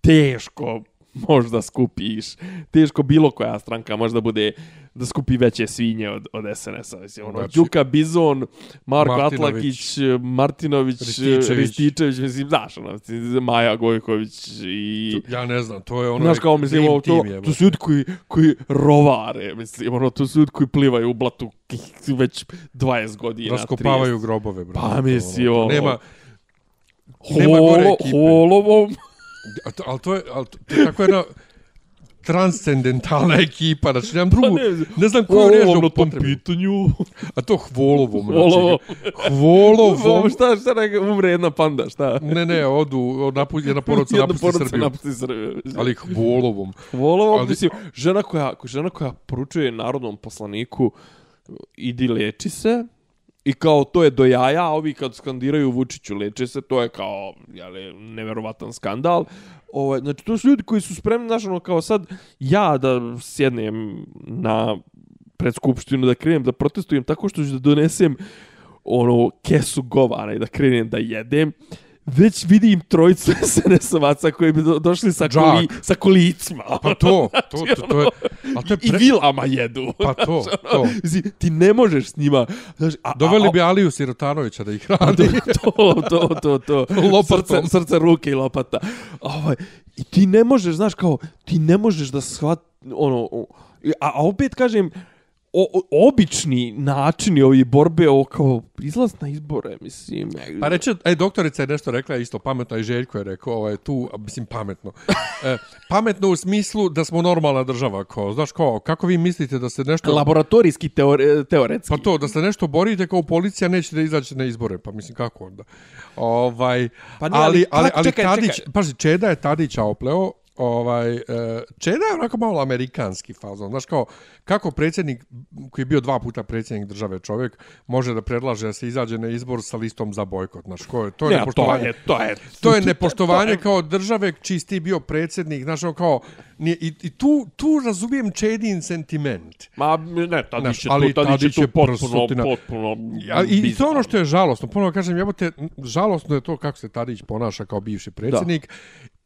teško možda skupiš. Teško bilo koja stranka možda bude da skupi veće svinje od, od SNS-a. Mislim, ono, Znači- Đuka Bizon, Marko Martinović, Atlakić, Martinović, Rističević. Rističević, mislim, znaš, ono, Maja Gojković i... Ja ne znam, to je ono... Znaš kao, mislim, ovo, to, je, to su ljudi koji, koji rovare, mislim, ono, to su ljudi koji plivaju u blatu već 20 godina, Raskopavaju 30. grobove, brate. Pa, mislim, ono, Nema, nema gore Holo, ekipe. holovom. Ali to je, ali to, to je tako jedna transcendentalna ekipa, znači nemam drugu, Pa ne, ne, znam koju Holovom da na tom pitanju. A to hvolovom, Holovom. znači, hvolovom, šta, šta neka umre jedna panda, šta? ne, ne, odu, napu, jedna porodca Jedna napusti porodica Srbiju, napusti Srbiju. ali hvolovom. Holovom, Ali- mislim, žena koja, žena koja poručuje narodnom poslaniku idi leči se, I kao to je do jaja, a ovi kad skandiraju Vučiću leče se, to je kao jale, neverovatan skandal. Ovaj, znači, to su ljudi koji su spremni, znaš, ono, kao sad ja da sjednem na pred skupštinu da krenem da protestujem tako što ću da donesem ono kesu govana i da krenem da jedem, već vidim trojicu SNS-ovaca koji bi do, došli sa, Džak. koli, sa kolicima. Pa to, to, to, to je, ali to je I pre... vilama jedu. Pa to, Znaš, to. ono, Mislim, ti ne možeš s njima... Znaš, a, Doveli a, bi Aliju Sirotanovića da ih a, hrani. to, to, to, to. Lopatom. Srce, srce, ruke i lopata. Ovaj, I ti ne možeš, znaš, kao, ti ne možeš da shvat, ono, a, a opet kažem, o, obični načini ovi borbe, o, kao, izlaz na izbore, mislim. Pa reče, e, doktorica je nešto rekla isto pametno i Željko je rekao, ovaj, tu, mislim, pametno. E, pametno u smislu da smo normalna država, kao, znaš, kao, kako vi mislite da se nešto... Laboratorijski teore, teoretski. Pa to, da se nešto borite kao policija, neće da izaći na izbore, pa mislim, kako onda? Ovaj, Pa ne, ali, ali ali, kako- ali čekaj, Tadić, čekaj. pazi, Čeda je Tadića opleo, ovaj, e, Čeda je onako malo amerikanski fazon, znaš kao, kako predsjednik, koji je bio dva puta predsjednik države čovjek, može da predlaže da se izađe na izbor sa listom za bojkot, znaš, ko je, to je to nepoštovanje. je, to je, To je nepoštovanje to je- kao države čiji si ti bio predsjednik, znaš, ono kao, nije, i, i tu, tu razumijem Čedin sentiment. Ma, ne, Tadić Znaš, je ali tu, Tadić je tu potpuno, prsutina. potpuno... Ja, I, I to ono što je žalosno. Ponovo kažem, jebote, žalosno je to kako se Tadić ponaša kao bivši predsjednik.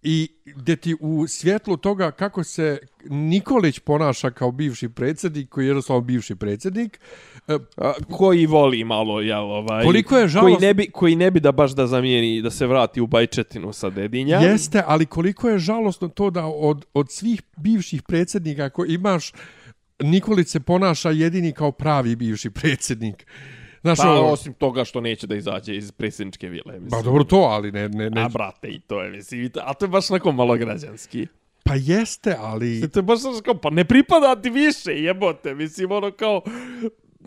I gdje ti u svjetlu toga kako se Nikolić ponaša kao bivši predsjednik, koji je jednostavno bivši predsjednik, e, A, koji voli malo, jel, ovaj... Koliko je Koji žalostno- ne, bi, koji ne bi da baš da zamijeni, da se vrati u Bajčetinu sa Dedinja. jeste, ali koliko je žalosno to da od, od svih bivših predsjednika koji imaš, Nikolić se ponaša jedini kao pravi bivši predsjednik. Znaš, Pa, ono, osim toga što neće da izađe iz predsjedničke vile. Mislim. pa dobro to, ali ne, ne, ne, A, brate, i to je, mislim, i to- a to je baš onako malo građanski. pa jeste, ali... To je baš kao, pa ne pripada ti više, jebote, mislim, ono kao,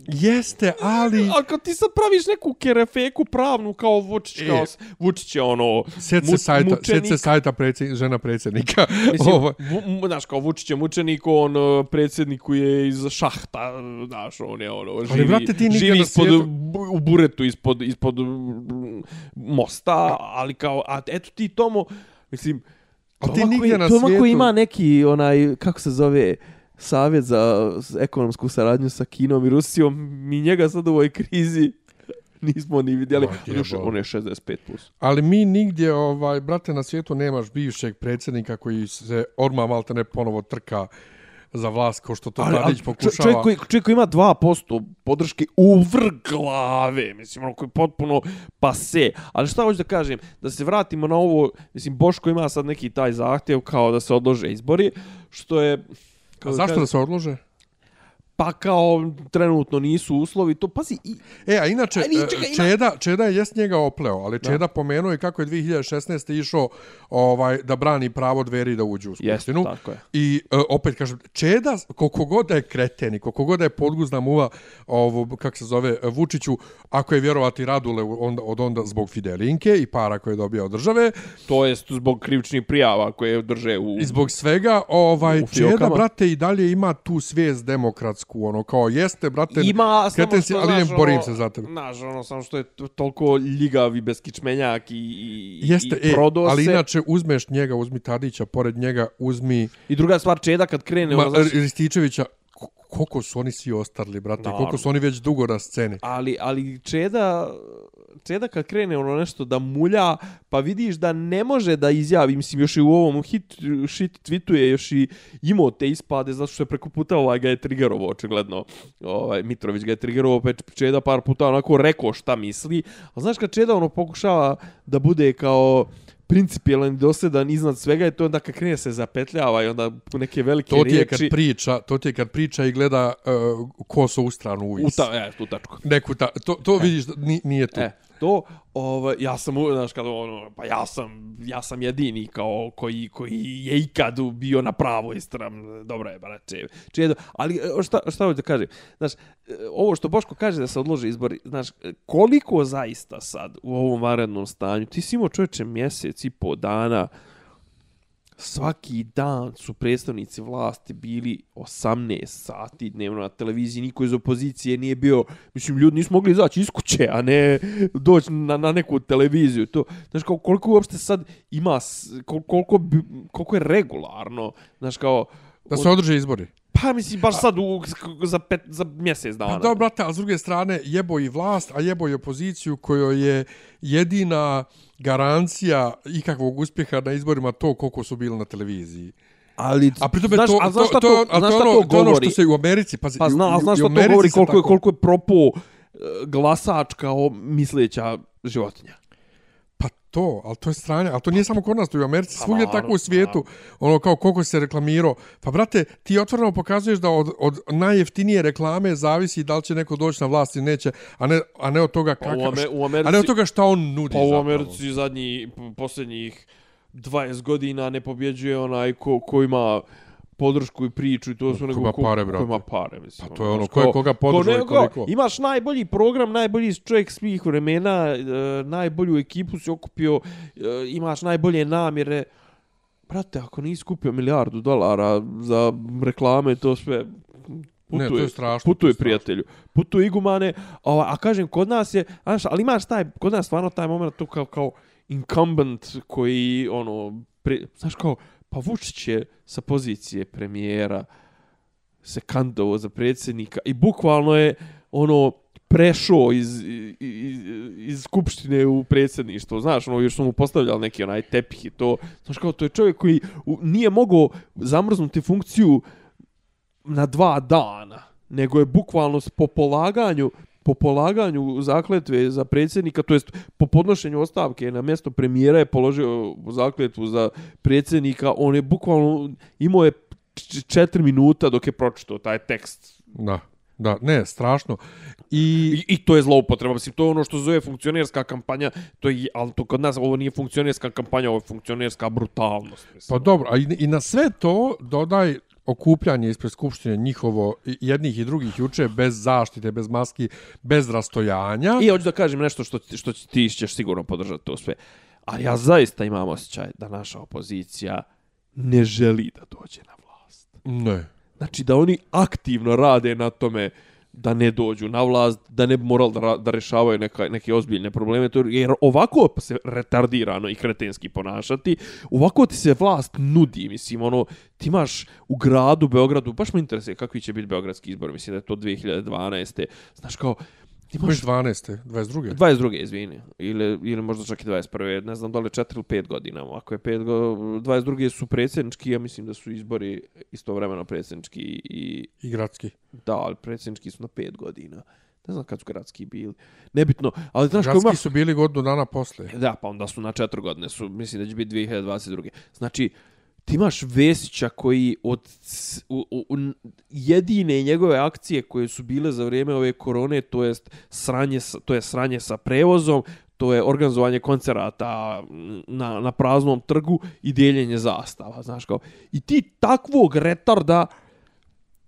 Jeste, ali... ako ti sad praviš neku kerefeku pravnu kao Vučić, E. kao, Vučić je ono, Sjeti se sajta, mučenik. se sajta predsjed, žena predsjednika. Mislim, Ovo, mu, mu, znaš, kao Vučić je mučenik, on uh, predsjedniku je iz šahta, znaš, on je ono, živi, brate, ti živi ispod, svijetu- u buretu ispod, ispod mosta, ali kao, a eto ti Tomo, mislim, A ti nigdje koji, na Toma koji svijetu- ima neki, onaj, kako se zove, savjet za ekonomsku saradnju sa Kinom i Rusijom, mi njega sad u ovoj krizi nismo ni vidjeli. Doduše, jebo. on je 65+. Plus. ali mi nigdje, ovaj, brate, na svijetu nemaš bivšeg predsjednika koji se odmah malte ne ponovo trka za vlast, ko što to Tadić pokušava. Čovjek koji, čovjek koji ima 2% podrške u vrh glave, mislim, ono koji je potpuno pase. Ali šta hoću da kažem, da se vratimo na ovo, mislim, Boško ima sad neki taj zahtjev kao da se odlože izbori, što je... A zašto da se odlože? Pa kao trenutno nisu uslovi, to pazi, i, E, a inače, ni- e, čekaj, ima- Čeda, Čeda je jest njega opleo, ali Čeda pomenuo i kako je 2016. išao ovaj, da brani pravo dveri da uđu u skupštinu. tako je. I e, opet kažem, Čeda, koliko god da je kreten i koliko god da je podguzna muva, ovo, kako se zove, Vučiću, ako je vjerovati Radule onda, od onda zbog Fidelinke i para koje je dobio od države, to jest zbog krivičnih prijava koje drže u... i zbog svega, ovaj, Čeda, brate, i dalje ima tu svijest demokratsku, ono, kao jeste, brate, Ima, samo kreten si, ali ne borim ono, se za tebe. Znaš, ono, samo što je to- toliko ljigav i beskičmenjak i, i, Jeste, i e, prodao ali inače uzmeš njega, uzmi Tadića, pored njega uzmi I druga stvar, Čeda kad krene, Ma, ono, znaš, Rističevića, koliko su oni svi ostarli, brate, Da. koliko su oni već dugo na sceni. ali, ali Čeda, Čeda kad krene ono nešto da mulja, pa vidiš da ne može da izjavi, mislim, još i u ovom hit, shit tweetuje, još i imao te ispade, zato što je preko puta ovaj ga je triggerovo, očigledno. Ovaj, Mitrović ga je triggerovo, pa Čeda par puta onako rekao šta misli. A znaš kad Čeda ono pokušava da bude kao principijelan i dosedan iznad svega je to onda kad krene se zapetljava i onda neke velike to ti je riječi. kad priča, to ti je kad priča i gleda uh, ko su u stranu uvis. U ta, e, tu tačku. Neku ta, to, to e. vidiš, nije to. E, to, ovaj, ja sam, znaš, kada ono, pa ja sam, ja sam jedini kao koji, koji je ikad bio na pravoj strani, dobro je, brate, čedo, ali e, šta, šta hoću da kažem, znaš, e, ovo što Boško kaže da se odloži izbori, znaš, e, koliko zaista sad u ovom varednom stanju, ti si imao čovječe mjesec i po dana, svaki dan su predstavnici vlasti bili 18 sati dnevno na televiziji, niko iz opozicije nije bio, mislim, ljudi nisu mogli izaći iz kuće, a ne doći na, na neku televiziju. To, znaš, kao, koliko uopšte sad ima, koliko, koliko je regularno, znaš, kao... Da se održe izbori. Pa mislim, baš sad u, za, pet, za mjesec dana. Pa dobro, brate, a s druge strane, jebo i vlast, a jebo i opoziciju kojoj je jedina garancija ikakvog uspjeha na izborima to koliko su bili na televiziji. Ali, a pritom je to, a znaš to, to, to, znaš to, to, to ono što se u Americi, pazi, pa zna, a znaš što to govori koliko, je, koliko je propo e, glasač kao misleća životinja to, ali to je stranje, ali to nije samo kod nas, to je u Americi, pa svugdje tako u svijetu, ono kao koliko se reklamirao. Pa brate, ti otvoreno pokazuješ da od, od najjeftinije reklame zavisi da li će neko doći na vlast ili neće, a ne, a ne od toga kakav, pa u Americi, a ne od toga šta on nudi. Pa u Americi zadnji, posljednjih 20 godina ne pobjeđuje onaj ko, ko ima podršku i priču i to su nego ko, pare, ko ima pare, mislim. Pa to je ono, ko, ko koga podržuje ko, koliko. Imaš najbolji program, najbolji čovjek svih vremena, e, najbolju ekipu si okupio, e, imaš najbolje namjere. Brate, ako nisi kupio milijardu dolara za reklame, to sve putuje, ne, to je strašno, putuje prijatelju. Putuje igumane, a, a kažem, kod nas je, znaš, ali imaš taj, kod nas stvarno taj moment tu kao, kao incumbent koji, ono, pri, znaš kao, pa Vučić je sa pozicije premijera se kandovo za predsjednika i bukvalno je ono prešao iz, iz, iz skupštine u predsjedništvo. Znaš, ono, još su mu postavljali neki onaj tepih i to. Znaš, kao, to je čovjek koji nije mogao zamrznuti funkciju na dva dana, nego je bukvalno po polaganju po polaganju zakletve za predsjednika, to jest po podnošenju ostavke na mjesto premijera je položio zakletvu za predsjednika, on je bukvalno imao je četiri minuta dok je pročitao taj tekst. Da, da, ne, strašno. I, I, i to je zloupotreba, mislim, to je ono što zove funkcionerska kampanja, to je, ali to kod nas ovo nije funkcionerska kampanja, ovo je funkcionerska brutalnost. Mislim. Pa dobro, a i, i na sve to dodaj okupljanje ispred skupštine njihovo jednih i drugih juče bez zaštite, bez maski, bez rastojanja. I hoću da kažem nešto što, što ti ćeš sigurno podržati to sve. Ali ja zaista imam osjećaj da naša opozicija ne želi da dođe na vlast. Ne. Znači da oni aktivno rade na tome da ne dođu na vlast, da ne bi morali da, da rešavaju neka, neke ozbiljne probleme, to, jer ovako se retardirano i kretenski ponašati, ovako ti se vlast nudi, mislim, ono, ti imaš u gradu, Beogradu, baš me interesuje kakvi će biti beogradski izbor, mislim da je to 2012. Znaš, kao, Imaš 12. 22. 22. izvini. Ili, ili možda čak i 21. Ne znam da li 4 ili 5 godina. Ako je 5 go, 22. su predsjednički, ja mislim da su izbori istovremeno predsjednički i... I gradski. Da, ali predsjednički su na 5 godina. Ne znam kad su gradski bili. Nebitno. Ali, znaš, gradski ima... su bili godinu dana posle. Da, pa onda su na 4 godine. Su, mislim da će biti 2022. Znači, ti imaš Vesića koji od u, u, jedine njegove akcije koje su bile za vrijeme ove korone, to jest sranje, to je sranje sa prevozom, to je organizovanje koncerata mm, na, na praznom trgu i dijeljenje zastava, znaš kao. I ti takvog retarda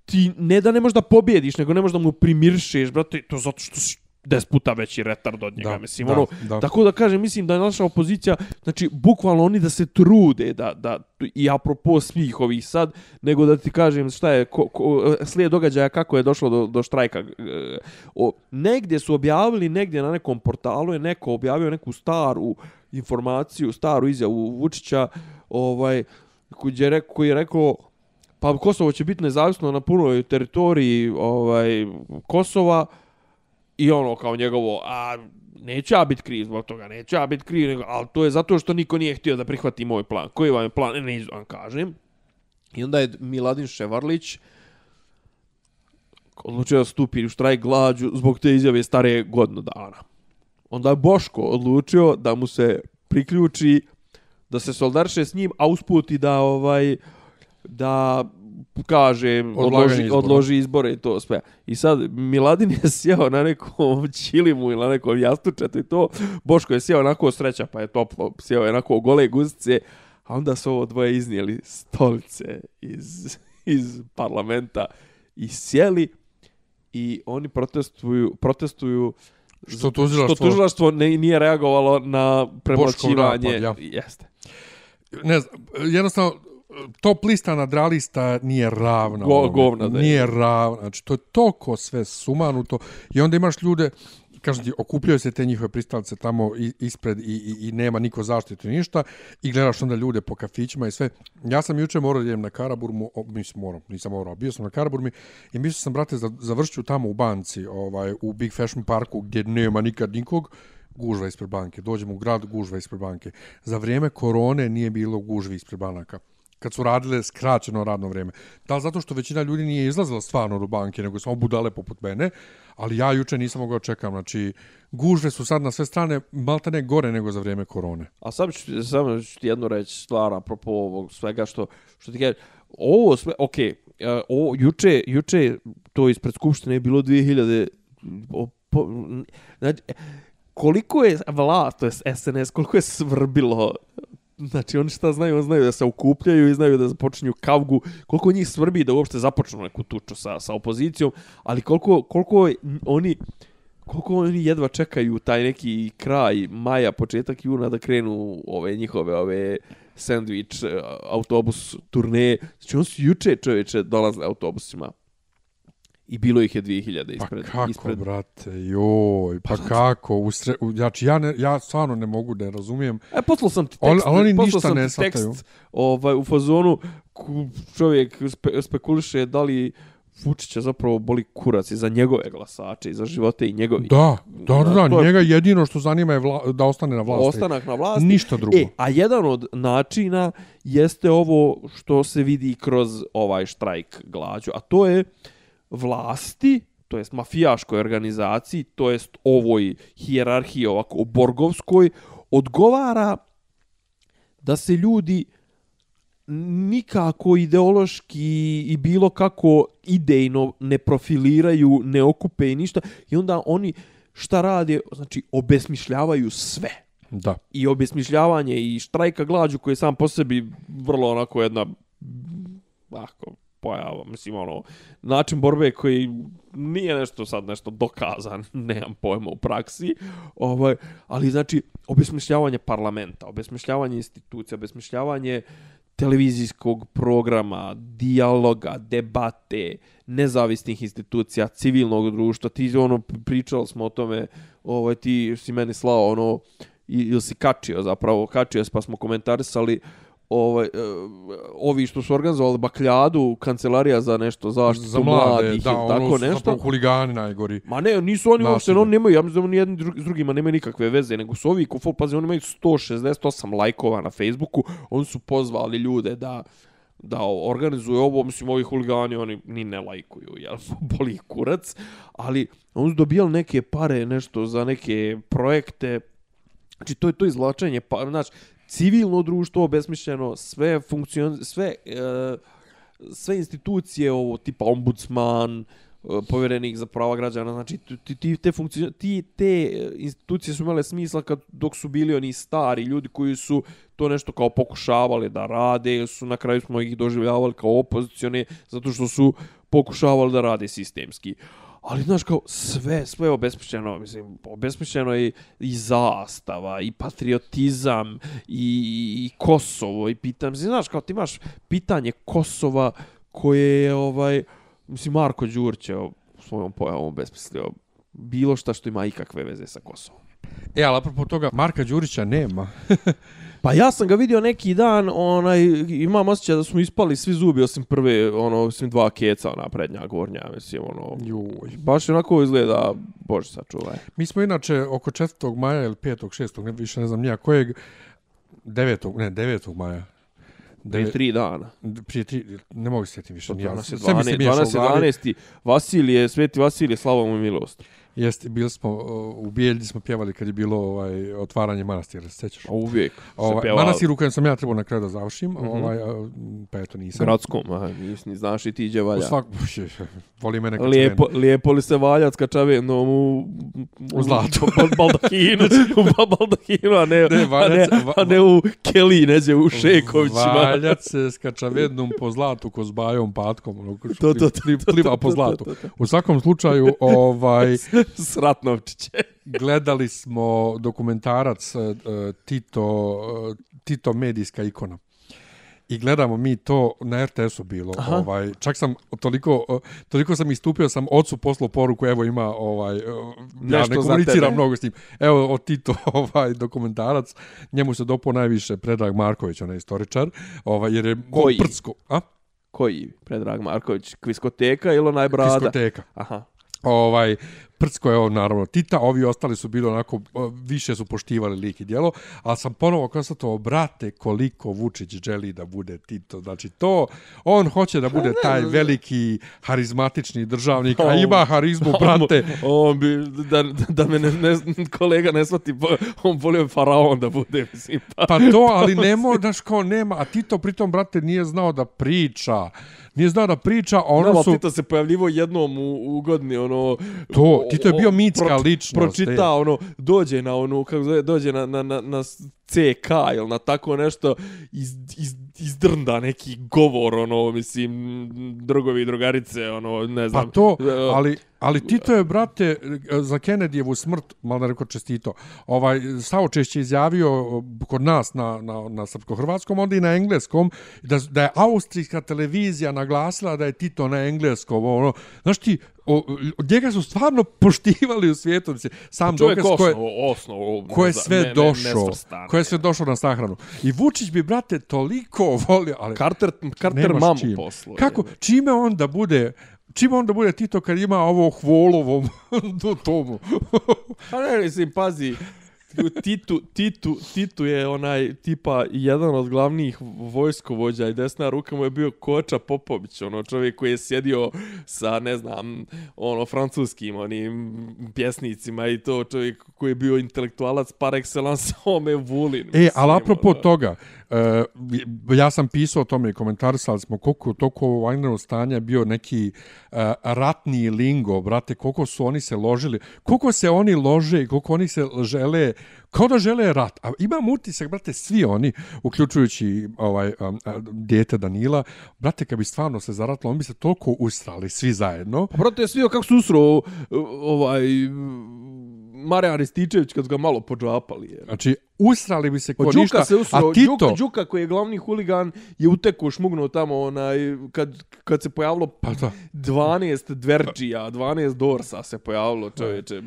ti ne da ne možeš da pobjediš, nego ne možeš da mu primiršeš, brate, to zato što si des puta veći retard od njega, da, mislim, da, ono, da. tako da kažem, mislim da je naša opozicija, znači, bukvalno oni da se trude, da, da, i apropo svih ovih sad, nego da ti kažem šta je, ko, ko, slijed događaja kako je došlo do, do štrajka. E, o, negdje su objavili, negdje na nekom portalu je neko objavio neku staru informaciju, staru izjavu Vučića, ovaj, koji je, rekao, koji je rekao, pa Kosovo će biti nezavisno na punoj teritoriji ovaj, Kosova, I ono kao njegovo, a neću ja biti kriv zbog toga, neću ja biti kriv, nego, ali to je zato što niko nije htio da prihvati moj plan. Koji vam je plan? Ne, ne, vam kažem. I onda je Miladin Ševarlić odlučio da stupi u štrajk glađu zbog te izjave stare godinu dana. Onda je Boško odlučio da mu se priključi, da se soldarše s njim, a usputi da ovaj da kaže odloži, odloži izbore i to sve. I sad Miladin je sjeo na nekom čilimu ili na nekom jastučetu i to. Boško je sjeo onako sreća pa je toplo. Sjeo je onako gole guzice. A onda su ovo dvoje iznijeli stolice iz, iz parlamenta i sjeli i oni protestuju, protestuju što tužilaštvo, što tužilaštvo ne, nije reagovalo na premlačivanje. Ja. Jeste. Ne znam, jednostavno, top lista nadralista nije ravna. Go, govna, da Nije ravna. Znači, to je toliko sve sumanuto. I onda imaš ljude, kažem ti, okupljaju se te njihove pristalice tamo ispred i, i, i nema niko zaštitu ništa i gledaš onda ljude po kafićima i sve. Ja sam juče morao da idem na Karaburmu, o, mislim morao, nisam morao, bio sam na Karaburmi i mislio sam, brate, završću tamo u banci, ovaj, u Big Fashion Parku gdje nema nikad nikog, gužva ispred banke. Dođemo u grad, gužva ispred banke. Za vrijeme korone nije bilo gužvi ispred banaka kad su radile skraćeno radno vrijeme. Da li zato što većina ljudi nije izlazila stvarno do banke, nego samo budale poput mene, ali ja juče nisam mogao čekam. Znači, gužve su sad na sve strane maltane gore nego za vrijeme korone. A sam ću, sam ću ti jednu reći stvar apropo ovog svega što, što ti kaže. Ovo sve, okej, okay, e, ovo, juče, juče to ispred Skupštine je bilo 2000... O, po, znači, koliko je vlast, to je SNS, koliko je svrbilo Znači, oni šta znaju? Oni znaju da se okupljaju i znaju da započinju kavgu. Koliko njih svrbi da uopšte započnu neku tuču sa, sa opozicijom, ali koliko, koliko oni koliko oni jedva čekaju taj neki kraj maja, početak juna da krenu ove njihove ove sandvič e, autobus turneje. Znači, oni su juče čovječe dolazili autobusima I bilo ih je 2000 ispred. Pa kako, ispred... brate, joj, pa, pa kako, u sre... znači ja, ne, ja stvarno ne mogu da razumijem. E, poslao sam ti tekst, ali oni ništa sam ne ti tekst ovaj, u fazonu, čovjek spe, spekuliše da li Vučića zapravo boli kurac i za njegove glasače i za živote i njegovi. Da, da, da, da, njega je... jedino što zanima je vla, da ostane na vlasti. Ostanak na vlasti. Ništa drugo. E, a jedan od načina jeste ovo što se vidi kroz ovaj štrajk glađu, a to je vlasti, to jest mafijaškoj organizaciji, to jest ovoj hijerarhiji ovako borgovskoj, odgovara da se ljudi nikako ideološki i bilo kako idejno ne profiliraju, ne okupe i ništa. I onda oni šta rade? Znači, obesmišljavaju sve. Da. I obesmišljavanje i štrajka glađu koji je sam po sebi vrlo onako jedna ako, Pa pojava, mislim, ono, način borbe koji nije nešto sad nešto dokazan, nemam pojma u praksi, ovaj, ali znači, obesmišljavanje parlamenta, obesmišljavanje institucija, obesmišljavanje televizijskog programa, dijaloga, debate, nezavisnih institucija, civilnog društva, ti ono, pričali smo o tome, ovaj, ti si meni slao, ono, ili si kačio zapravo, kačio pa smo komentarisali, ovaj, uh, ovi što su organizovali bakljadu, kancelarija za nešto zaštitu za mlade, mladih, da, ono tako nešto. Zapravo huligani najgori. Ma ne, nisu oni uopšte, oni nemaju, ja mislim da oni jedni drugi, s drugima nemaju nikakve veze, nego su ovi, kufo, pazi, oni imaju 168 lajkova na Facebooku, oni su pozvali ljude da da organizuju ovo, mislim, ovi huligani, oni ni ne lajkuju, jel, boli kurac, ali oni su dobijali neke pare, nešto za neke projekte, znači, to je to izvlačenje, pa, znači, civilno društvo obesmišljeno, sve funkcion sve e, sve institucije ovo tipa ombudsman, e, povjerenik za prava građana, znači ti, ti, te funkcion ti te institucije su imale smisla kad dok su bili oni stari ljudi koji su to nešto kao pokušavali da rade, su na kraju smo ih doživljavali kao opozicione zato što su pokušavali da rade sistemski. Ali, znaš, kao sve, sve je obesmišljeno, mislim, obesmišljeno je i zastava, i patriotizam, i, i Kosovo, i pitam, mislim, znaš, kao ti imaš pitanje Kosova koje je, ovaj, mislim, Marko Đurće svojom pojavom obesmislio bilo šta što ima ikakve veze sa Kosovom. E, ali apropo toga, Marka Đurića nema. Pa ja sam ga vidio neki dan, onaj, imam osjećaj da smo ispali svi zubi osim prve, ono, osim dva keca, ona prednja, gornja, mislim, ono, Juj. baš onako izgleda, bože sačuvaj. Mi smo inače oko 4. maja ili 5. 6. ne više ne znam nija kojeg 9. ne 9. maja. Prije tri dana. prije tri, ne mogu sjetiti više. Danas je Sve mi se 12, miješa u 12, glavi. 11. Vasilije, Sveti Vasilije, slava mu i milost. Jeste, bili smo, uh, u Bijeljdi smo pjevali kad je bilo ovaj, otvaranje manastira, se sjećaš? A uvijek se Ovaj, manastir u kojem sam ja trebao na kraju da završim, Mhm. ovaj, a, pa eto nisam. gradskom, aha, nis, ni znaš i ti gdje U valja. svak... Voli mene kad Lijepo, lijepo li se valja s kačavenom u, U zlatu. u bal- baldahinu, u bal- baldahinu, a ne, Ne, a ne, valjac- a ne u Keliji, neđe u Šekovićima. Valjac se skača vednom po zlatu ko s bajom patkom, ono, ko To, to, to, pli- to, pliva to, po to, zlatu. to, to. U svakom slučaju, ovaj, S Ratnovčiće. gledali smo dokumentarac uh, Tito, uh, Tito medijska ikona. I gledamo mi to na RTS-u bilo. Aha. Ovaj, čak sam toliko, uh, toliko sam istupio, sam ocu poslao poruku, evo ima, ovaj, uh, ja Nešto ne komuniciram mnogo s njim. Evo, od Tito, ovaj, dokumentarac, njemu se dopao najviše Predrag Marković, onaj istoričar, ovaj, jer je Koji? prcko, a? Koji? Predrag Marković, kviskoteka ili onaj brada? Diskoteka. Aha. ovaj Prcko je on naravno Tita, ovi ostali su bili onako više su poštivali lik i djelo, ali sam ponovo konstatovao brate koliko Vučić želi da bude Tito. Znači to on hoće da bude taj veliki harizmatični državnik, a ima harizmu brate. On bi, da, da me ne, ne, kolega ne shvati, po- on volio faraon da bude, mislim, pa. Pa to, ali nemo, znaš kao nema, a Tito pritom, brate, nije znao da priča. Nije znao da priča, a ono Ono su... Tito se pojavljivo jednom u, u godini, ono... To, Tito je bio mitska pro- ličnost, Pročita, e. ono, dođe na onu, kako zove, dođe na, na, na, na CK ili na tako nešto, iz, iz, izdrnda neki govor, ono, mislim, drugovi i drugarice, ono, ne Pa znam. to, E, ali, ali Tito je, brate, za Kennedyjevu smrt, malo da rekao čestito, ovaj, saučešće izjavio kod nas na, na, na srpsko-hrvatskom, onda i na engleskom, da, da je austrijska televizija naglasila da je Tito na engleskom, ono, znaš ti, o, njega su stvarno poštivali u svijetu, mislim, sam Čovjek dokaz ko je, osnovo, osnovo, ko je sve ne- došao, ko je sve došao na sahranu. I Vučić bi, brate, toliko volio, ali Carter, Carter mamu čim. poslo. Kako, čime on da bude, čime on da bude Tito kad ima ovo hvolovom do tomu? Pa ne, mislim, pazi, Titu, Titu, Titu je onaj tipa jedan od glavnih vojskovođa i desna ruka mu je bio Koča Popović, ono čovjek koji je sjedio sa, ne znam, ono, francuskim onim pjesnicima i to čovjek koji je bio intelektualac par excellence, ome Vulin. E, ali mislim, apropo ono. toga, e, ja sam pisao o tome i komentarisali smo koliko toko Wagnerov stanja stanje bio neki e, ratni lingo, brate, koliko su oni se ložili, koliko se oni lože i koliko oni se žele, kao da žele rat. A imam utisak, brate, svi oni, uključujući ovaj, um, dijete Danila, brate, kad bi stvarno se zaratilo, oni bi se toliko usrali, svi zajedno. Pa, brate, je kako su usro ovaj, Marija Rističević kad su ga malo pođapali. Je. Znači, usrali bi se ko Đuka ništa, se usro, a Tito... Đuka, Đuka koji je glavni huligan je utekao šmugnuo tamo onaj, kad, kad se pojavilo Pa da. 12 dverđija, 12 dorsa se pojavilo čovječe.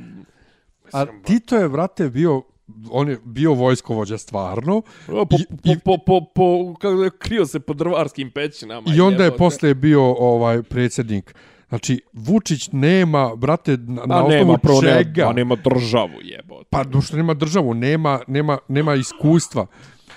A Tito je, vrate, bio on je bio vojskovođa stvarno Po, po, I- po, po, po, kako je krio se po drvarskim pećinama. i onda je posle bio ovaj predsjednik. Znači, Vučić nema, brate, na, na A osnovu nema, prvo, čega? nema, a nema državu jebote. Pa, što nema državu, nema, nema, nema iskustva.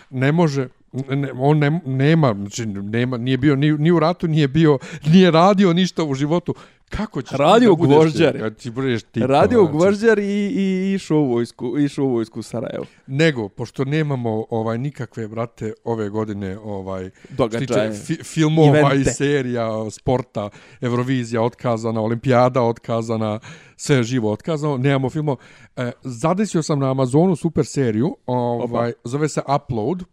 Ne može, ne, on ne, nema, znači, nema, nije bio ni, ni u ratu, nije bio, nije radio ništa u životu. Kako ćeš ti Radio da gvožđar. kad ti budeš ti, Radio znači? Gvožđar i, i išao u vojsku, išao u vojsku u Sarajevo. Nego, pošto nemamo ovaj nikakve, brate, ove godine ovaj Događaje. tiče fi, filmova Evente. i serija, sporta, Eurovizija otkazana, Olimpijada otkazana, sve živo otkazano, nemamo filmova. E, zadesio sam na Amazonu super seriju, ovaj, zove se Upload.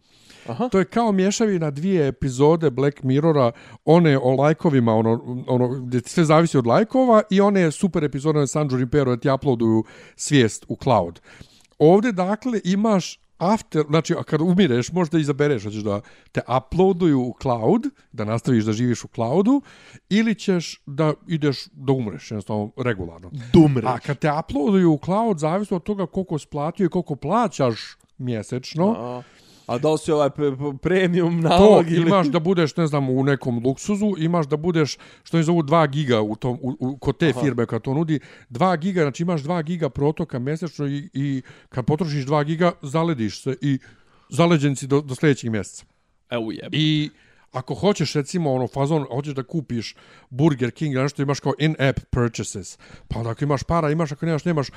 Aha. To je kao mješavina dvije epizode Black Mirrora, one o lajkovima, ono, ono, gdje sve zavisi od lajkova i one super epizode sa San Junipero da ti uploaduju svijest u cloud. Ovdje, dakle, imaš after, znači, a kad umireš, možda izabereš, hoćeš da te uploaduju u cloud, da nastaviš da živiš u cloudu, ili ćeš da ideš da umreš, jednostavno, regularno. Dumreš. A kad te uploaduju u cloud, zavisno od toga koliko splatio i koliko plaćaš mjesečno, A, a da li si ovaj pre- pre- premium to nalog ili... imaš da budeš, ne znam, u nekom luksuzu, imaš da budeš, što je zovu 2 giga u tom, u, u, kod te Aha. firme kad to nudi, 2 giga, znači imaš 2 giga protoka mjesečno i, i kad potrošiš 2 giga, zalediš se i zaleđen si do, do sljedećeg mjeseca. Evo jeb. I ako hoćeš recimo ono fazon, hoćeš da kupiš Burger King nešto imaš kao in-app purchases, pa onda ako imaš para, imaš, ako nemaš, nemaš.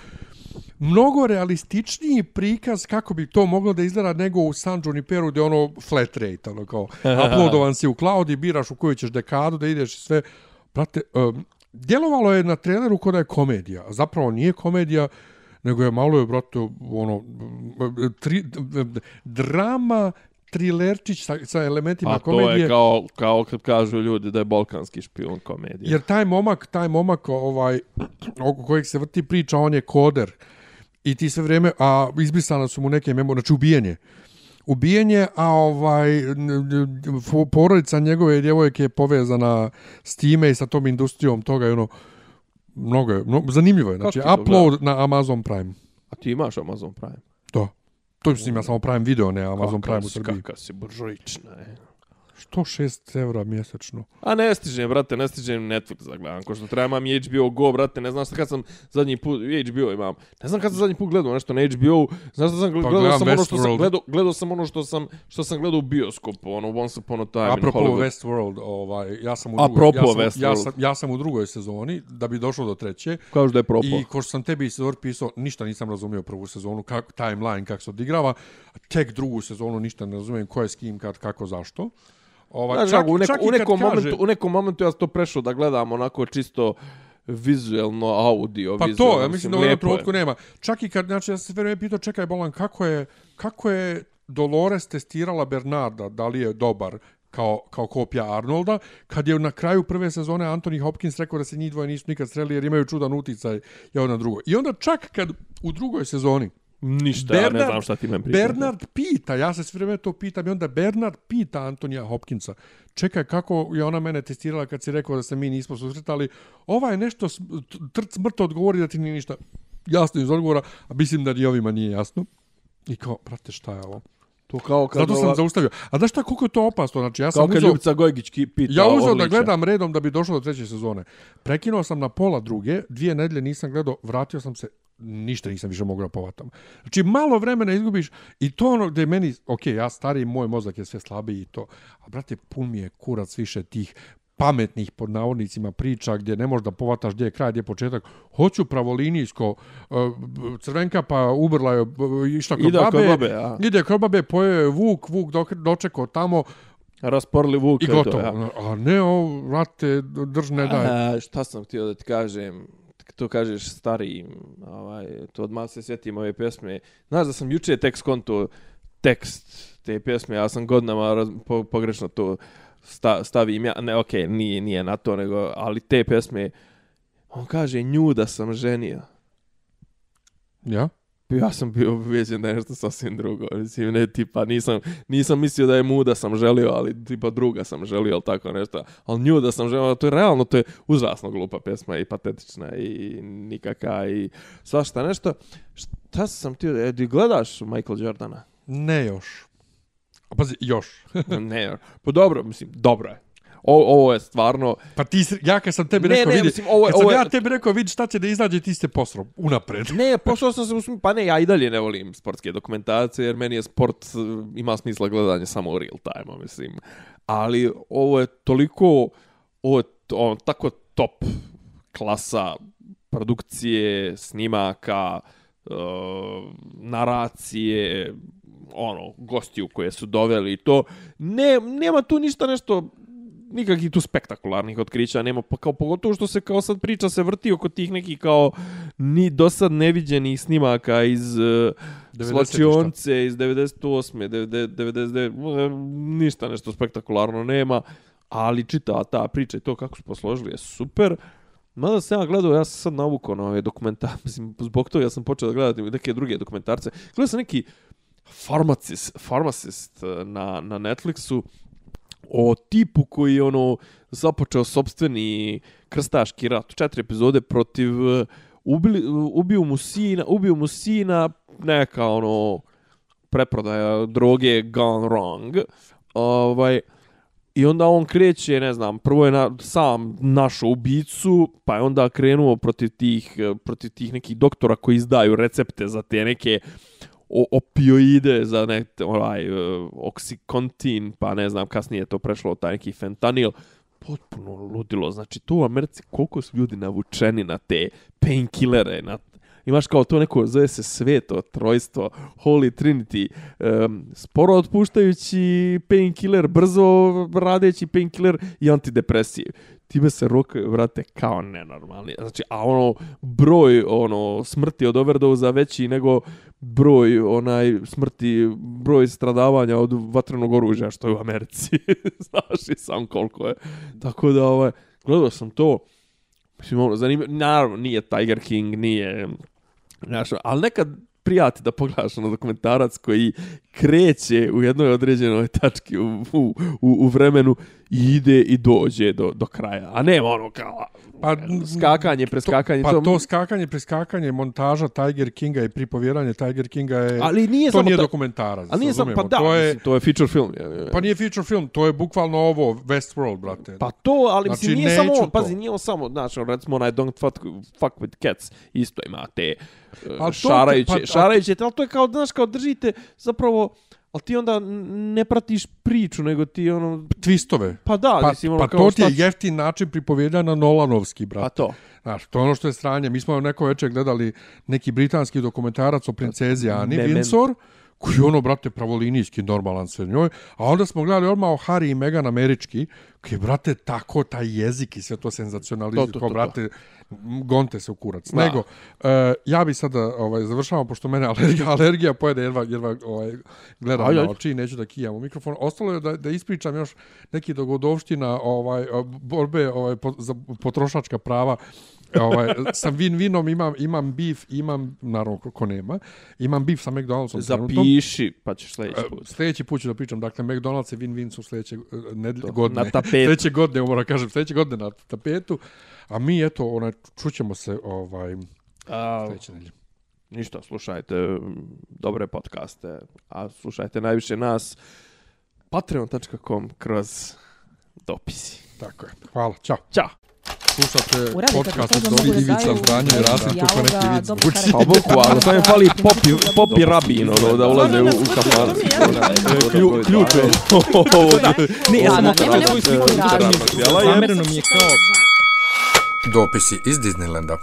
Mnogo realističniji prikaz kako bi to moglo da izgleda nego u San Juniperu gdje je ono flat rate, ono kao uploadovan si u cloud i biraš u koju ćeš dekadu da ideš i sve. Brate, um, djelovalo je na traileru kod da je komedija, a zapravo nije komedija, nego je malo je, brate, ono, tri, drama, trilerčić sa, sa elementima A to komedije. je kao, kao kad kažu ljudi da je balkanski špion komedija. Jer taj momak, taj momak ovaj, oko kojeg se vrti priča, on je koder. I ti sve vrijeme, a izbrisana su mu neke memo, znači ubijenje. Ubijenje, a ovaj, porodica njegove djevojke je povezana s time i sa tom industrijom toga i ono, mnogo je, mnogo, zanimljivo je. Znači, upload na Amazon Prime. A ti imaš Amazon Prime? To. Mislim, ja samo Prime video, ne Amazon Prime u Srbiji. Kakav si buržovična, je. 106 evra mjesečno. A ne stižem, brate, ne stižem Netflix da gledam. Ko što treba imam i HBO Go, brate, ne znam šta kad sam zadnji put, i HBO imam. Ne znam kad sam zadnji put gledao nešto na HBO. Znaš da sam Pa gledao gledam sam ono što sam Westworld. gledao, gledao sam ono što sam što sam gledao u bioskopu, ono Once Upon a Time in Apropo Hollywood. Westworld, ovaj, ja sam u Apropo drugoj, ja sam, ja, Westworld. sam, ja sam u drugoj sezoni, da bi došao do treće. Kažu da je propao. I ko što sam tebi sezor pisao, ništa nisam razumio prvu sezonu, kako, timeline, kako se odigrava. Tek drugu sezonu ništa ne razumijem ko je s kim, kad, kako, zašto. Ovaj, Znaš, u, neko, i u, nekom kaže- momentu, u nekom momentu ja sam to prešao da gledam onako čisto vizuelno, audio, Pa vizuelno. to, ja mislim da u jednom trenutku nema. Čak i kad, znači, ja sve vrijeme pitao, čekaj, Bolan, kako je, kako je Dolores testirala Bernarda, da li je dobar kao, kao kopija Arnolda, kad je na kraju prve sezone Anthony Hopkins rekao da se njih dvoje nisu nikad sreli jer imaju čudan uticaj jedan na drugo. I onda čak kad u drugoj sezoni Ništa, ja ne znam šta ti meni pričaš. Bernard pita, ja se sve vrijeme to pitam i onda Bernard pita Antonija Hopkinsa, čekaj kako je ona mene testirala kad si rekao da se mi nismo susretali, ova je nešto trc mrto odgovori da ti nije ništa jasno iz odgovora, a mislim da ni ovima nije jasno. I kao, brate, šta je ovo? To kao kad, Zato sam ova- zaustavio. A znaš šta, koliko je to opasno? Znači, ja kao sam kad uzeo, Ljubica Gojgić pita ja uzeo da gledam redom da bi došao do treće sezone. Prekinuo sam na pola druge, dvije nedelje nisam gledao, vratio sam se, ništa nisam više mogao da povatam. Znači, malo vremena izgubiš i to ono gde meni, ok, ja stari, moj mozak je sve slabiji i to, a brate, pun mi je kurac više tih pametnih pod navodnicima priča gdje ne možeš da povataš gdje je kraj, gdje je početak. Hoću pravolinijsko, uh, crvenka pa ubrla je, uh, išla kod Ide kod babe, babe, a. ide kod babe, pojeo je Vuk, Vuk dok, dočekao tamo Rasporli Vuk. i gotovo. ja. A ne, ovo, vrate, drž ne daj. A, šta sam htio da ti kažem? To kažeš starijim, ovaj, to odmah se sjetim ove pjesme. Znaš da sam juče tek skonto tekst te pjesme, ja sam godinama raz, po, pogrešno to sta, stavim. Ja, ne, okej, nije, nije na to, nego, ali te pjesme, on kaže, nju da sam ženio. Ja? Ja sam bio ubeđen da je nešto sasvim drugo. Mislim, ne, tipa, nisam, nisam mislio da je mu da sam želio, ali tipa druga sam želio, ili tako nešto. Ali nju da sam želio, to je realno, to je užasno glupa pjesma i patetična i nikaka i svašta nešto. Šta sam ti, e, ti gledaš Michael Jordana? Ne još. Pazi, još. ne, pa dobro, mislim, dobro je. O, ovo je stvarno, Pa ti, ja kad sam tebi Ne, rekao, ne, vidi, mislim, ovo kad sam ovo je- ja tebi rekao, vidi šta će da izađe, ti ste posro, unapred. Ne, pošao sam se pa ne, ja i dalje ne volim sportske dokumentacije, jer meni je sport, eh, ima smisla gledanje samo u real time, mislim. Ali ovo je toliko, ovo je ono, tako top klasa produkcije, snimaka, uh, naracije, ono, gostiju koje su doveli i to. Ne, nema tu ništa nešto nikakvih tu spektakularnih otkrića nema, pa kao pogotovo što se kao sad priča se vrti oko tih nekih kao ni do sad neviđenih snimaka iz uh, 90 Slačionce iz 98. 99, e, ništa nešto spektakularno nema, ali čita ta priča i to kako su posložili je super. Mada sam ja gledao, ja sam sad navukao na ove dokumentarce, mislim, zbog toga ja sam počeo da gledati neke druge dokumentarce. Gledao sam neki Pharmacist, Pharmacist eh, na, na Netflixu o tipu koji je ono započeo sobstveni krstaški rat. Četiri epizode protiv eh, ubili, ubio mu sina, ubio mu sina neka ono preprodaja droge gone wrong. Ovaj, I onda on kreće, ne znam, prvo je na, sam našo ubicu, pa je onda krenuo protiv tih, eh, protiv tih nekih doktora koji izdaju recepte za te neke o, opioide, za ne, ovaj, uh, oksikontin, pa ne znam, kasnije je to prešlo taj neki fentanil. Potpuno ludilo. Znači, tu u Americi koliko su ljudi navučeni na te painkillere, na imaš kao to neko, zove se sveto, trojstvo, Holy Trinity, um, sporo otpuštajući painkiller, brzo radeći painkiller i antidepresiv. Time se rok, vrate, kao nenormalni. Znači, a ono, broj ono, smrti od overdoza veći nego broj onaj smrti, broj stradavanja od vatrenog oružja što je u Americi. Znaš i sam koliko je. Tako da, ovaj, gledao sam to, Mislim, ono, zanima, naravno, nije Tiger King, nije Znaš, ali nekad prijati da pogledaš na dokumentarac koji kreće u jednoj određenoj tački u, u, u, u vremenu i ide i dođe do, do kraja. A ne ono kao pa, skakanje, preskakanje. To, pa to, to skakanje, preskakanje, montaža Tiger Kinga i pripovjeranje Tiger Kinga je... Ali nije to samo nije ta... dokumentarac. Ali nije samo, pa da, to je, to je feature film. Je, Pa nije feature film, to je bukvalno ovo Westworld, brate. Pa to, ali znači, mislim, nije samo, to. pazi, nije samo, znači, recimo onaj Don't fuck, fuck with Cats, isto ima te pa šarajuće, pa, šarajuće, ali to je kao, znaš, kao držite zapravo, ali ti onda ne pratiš priču, nego ti ono... Twistove. Pa da, pa, mislim, ono, pa kao to ti je jeftin način pripovjedanja Nolanovski, brate. Pa to. Znaš, to je ono što je stranje. Mi smo neko večer gledali neki britanski dokumentarac o princezi Ani Windsor, koji je ono, brate, pravolinijski, normalan se njoj. A onda smo gledali odmah o Harry i Meghan američki, koji je, brate, tako taj jezik i sve to senzacionalizuje. To, brate, gonte se u kurac. Da. Nego, uh, ja bi sada ovaj, završavamo, pošto mene alergija, alergija pojede, jedva, jedva ovaj, gledam aj, na oči, neću da kijam u mikrofon. Ostalo je da, da ispričam još neki dogodovština ovaj, borbe ovaj, po, za potrošačka prava ovaj, sa win-winom imam, imam beef, imam, naravno, ko nema, imam beef sa McDonald'som. Zapiši, pa ćeš sljedeći put. Sljedeći put ću da pričam. Dakle, McDonald's i win-win su sljedeće uh, godine. Na tapetu. Sljedeće godine, moram kažem, sljedeće godine na tapetu. A mi, eto, onaj, čućemo se ovaj, a, sljedeće nedelje. Ništa, slušajte dobre podcaste, a slušajte najviše nas patreon.com kroz dopisi. Tako je. Hvala. Ćao. Ćao. Slušate podcast od Dobri Ivica Zdanje i Rasim kako neki vid zvuči. Pa bukvalno, to je fali popi, popi rabin, ono, da ulaze u, u kafan. Ključ je. Ne, ja sam okrenuo svoju sliku. Zamereno mi je kao... Dopisi iz Disneylanda.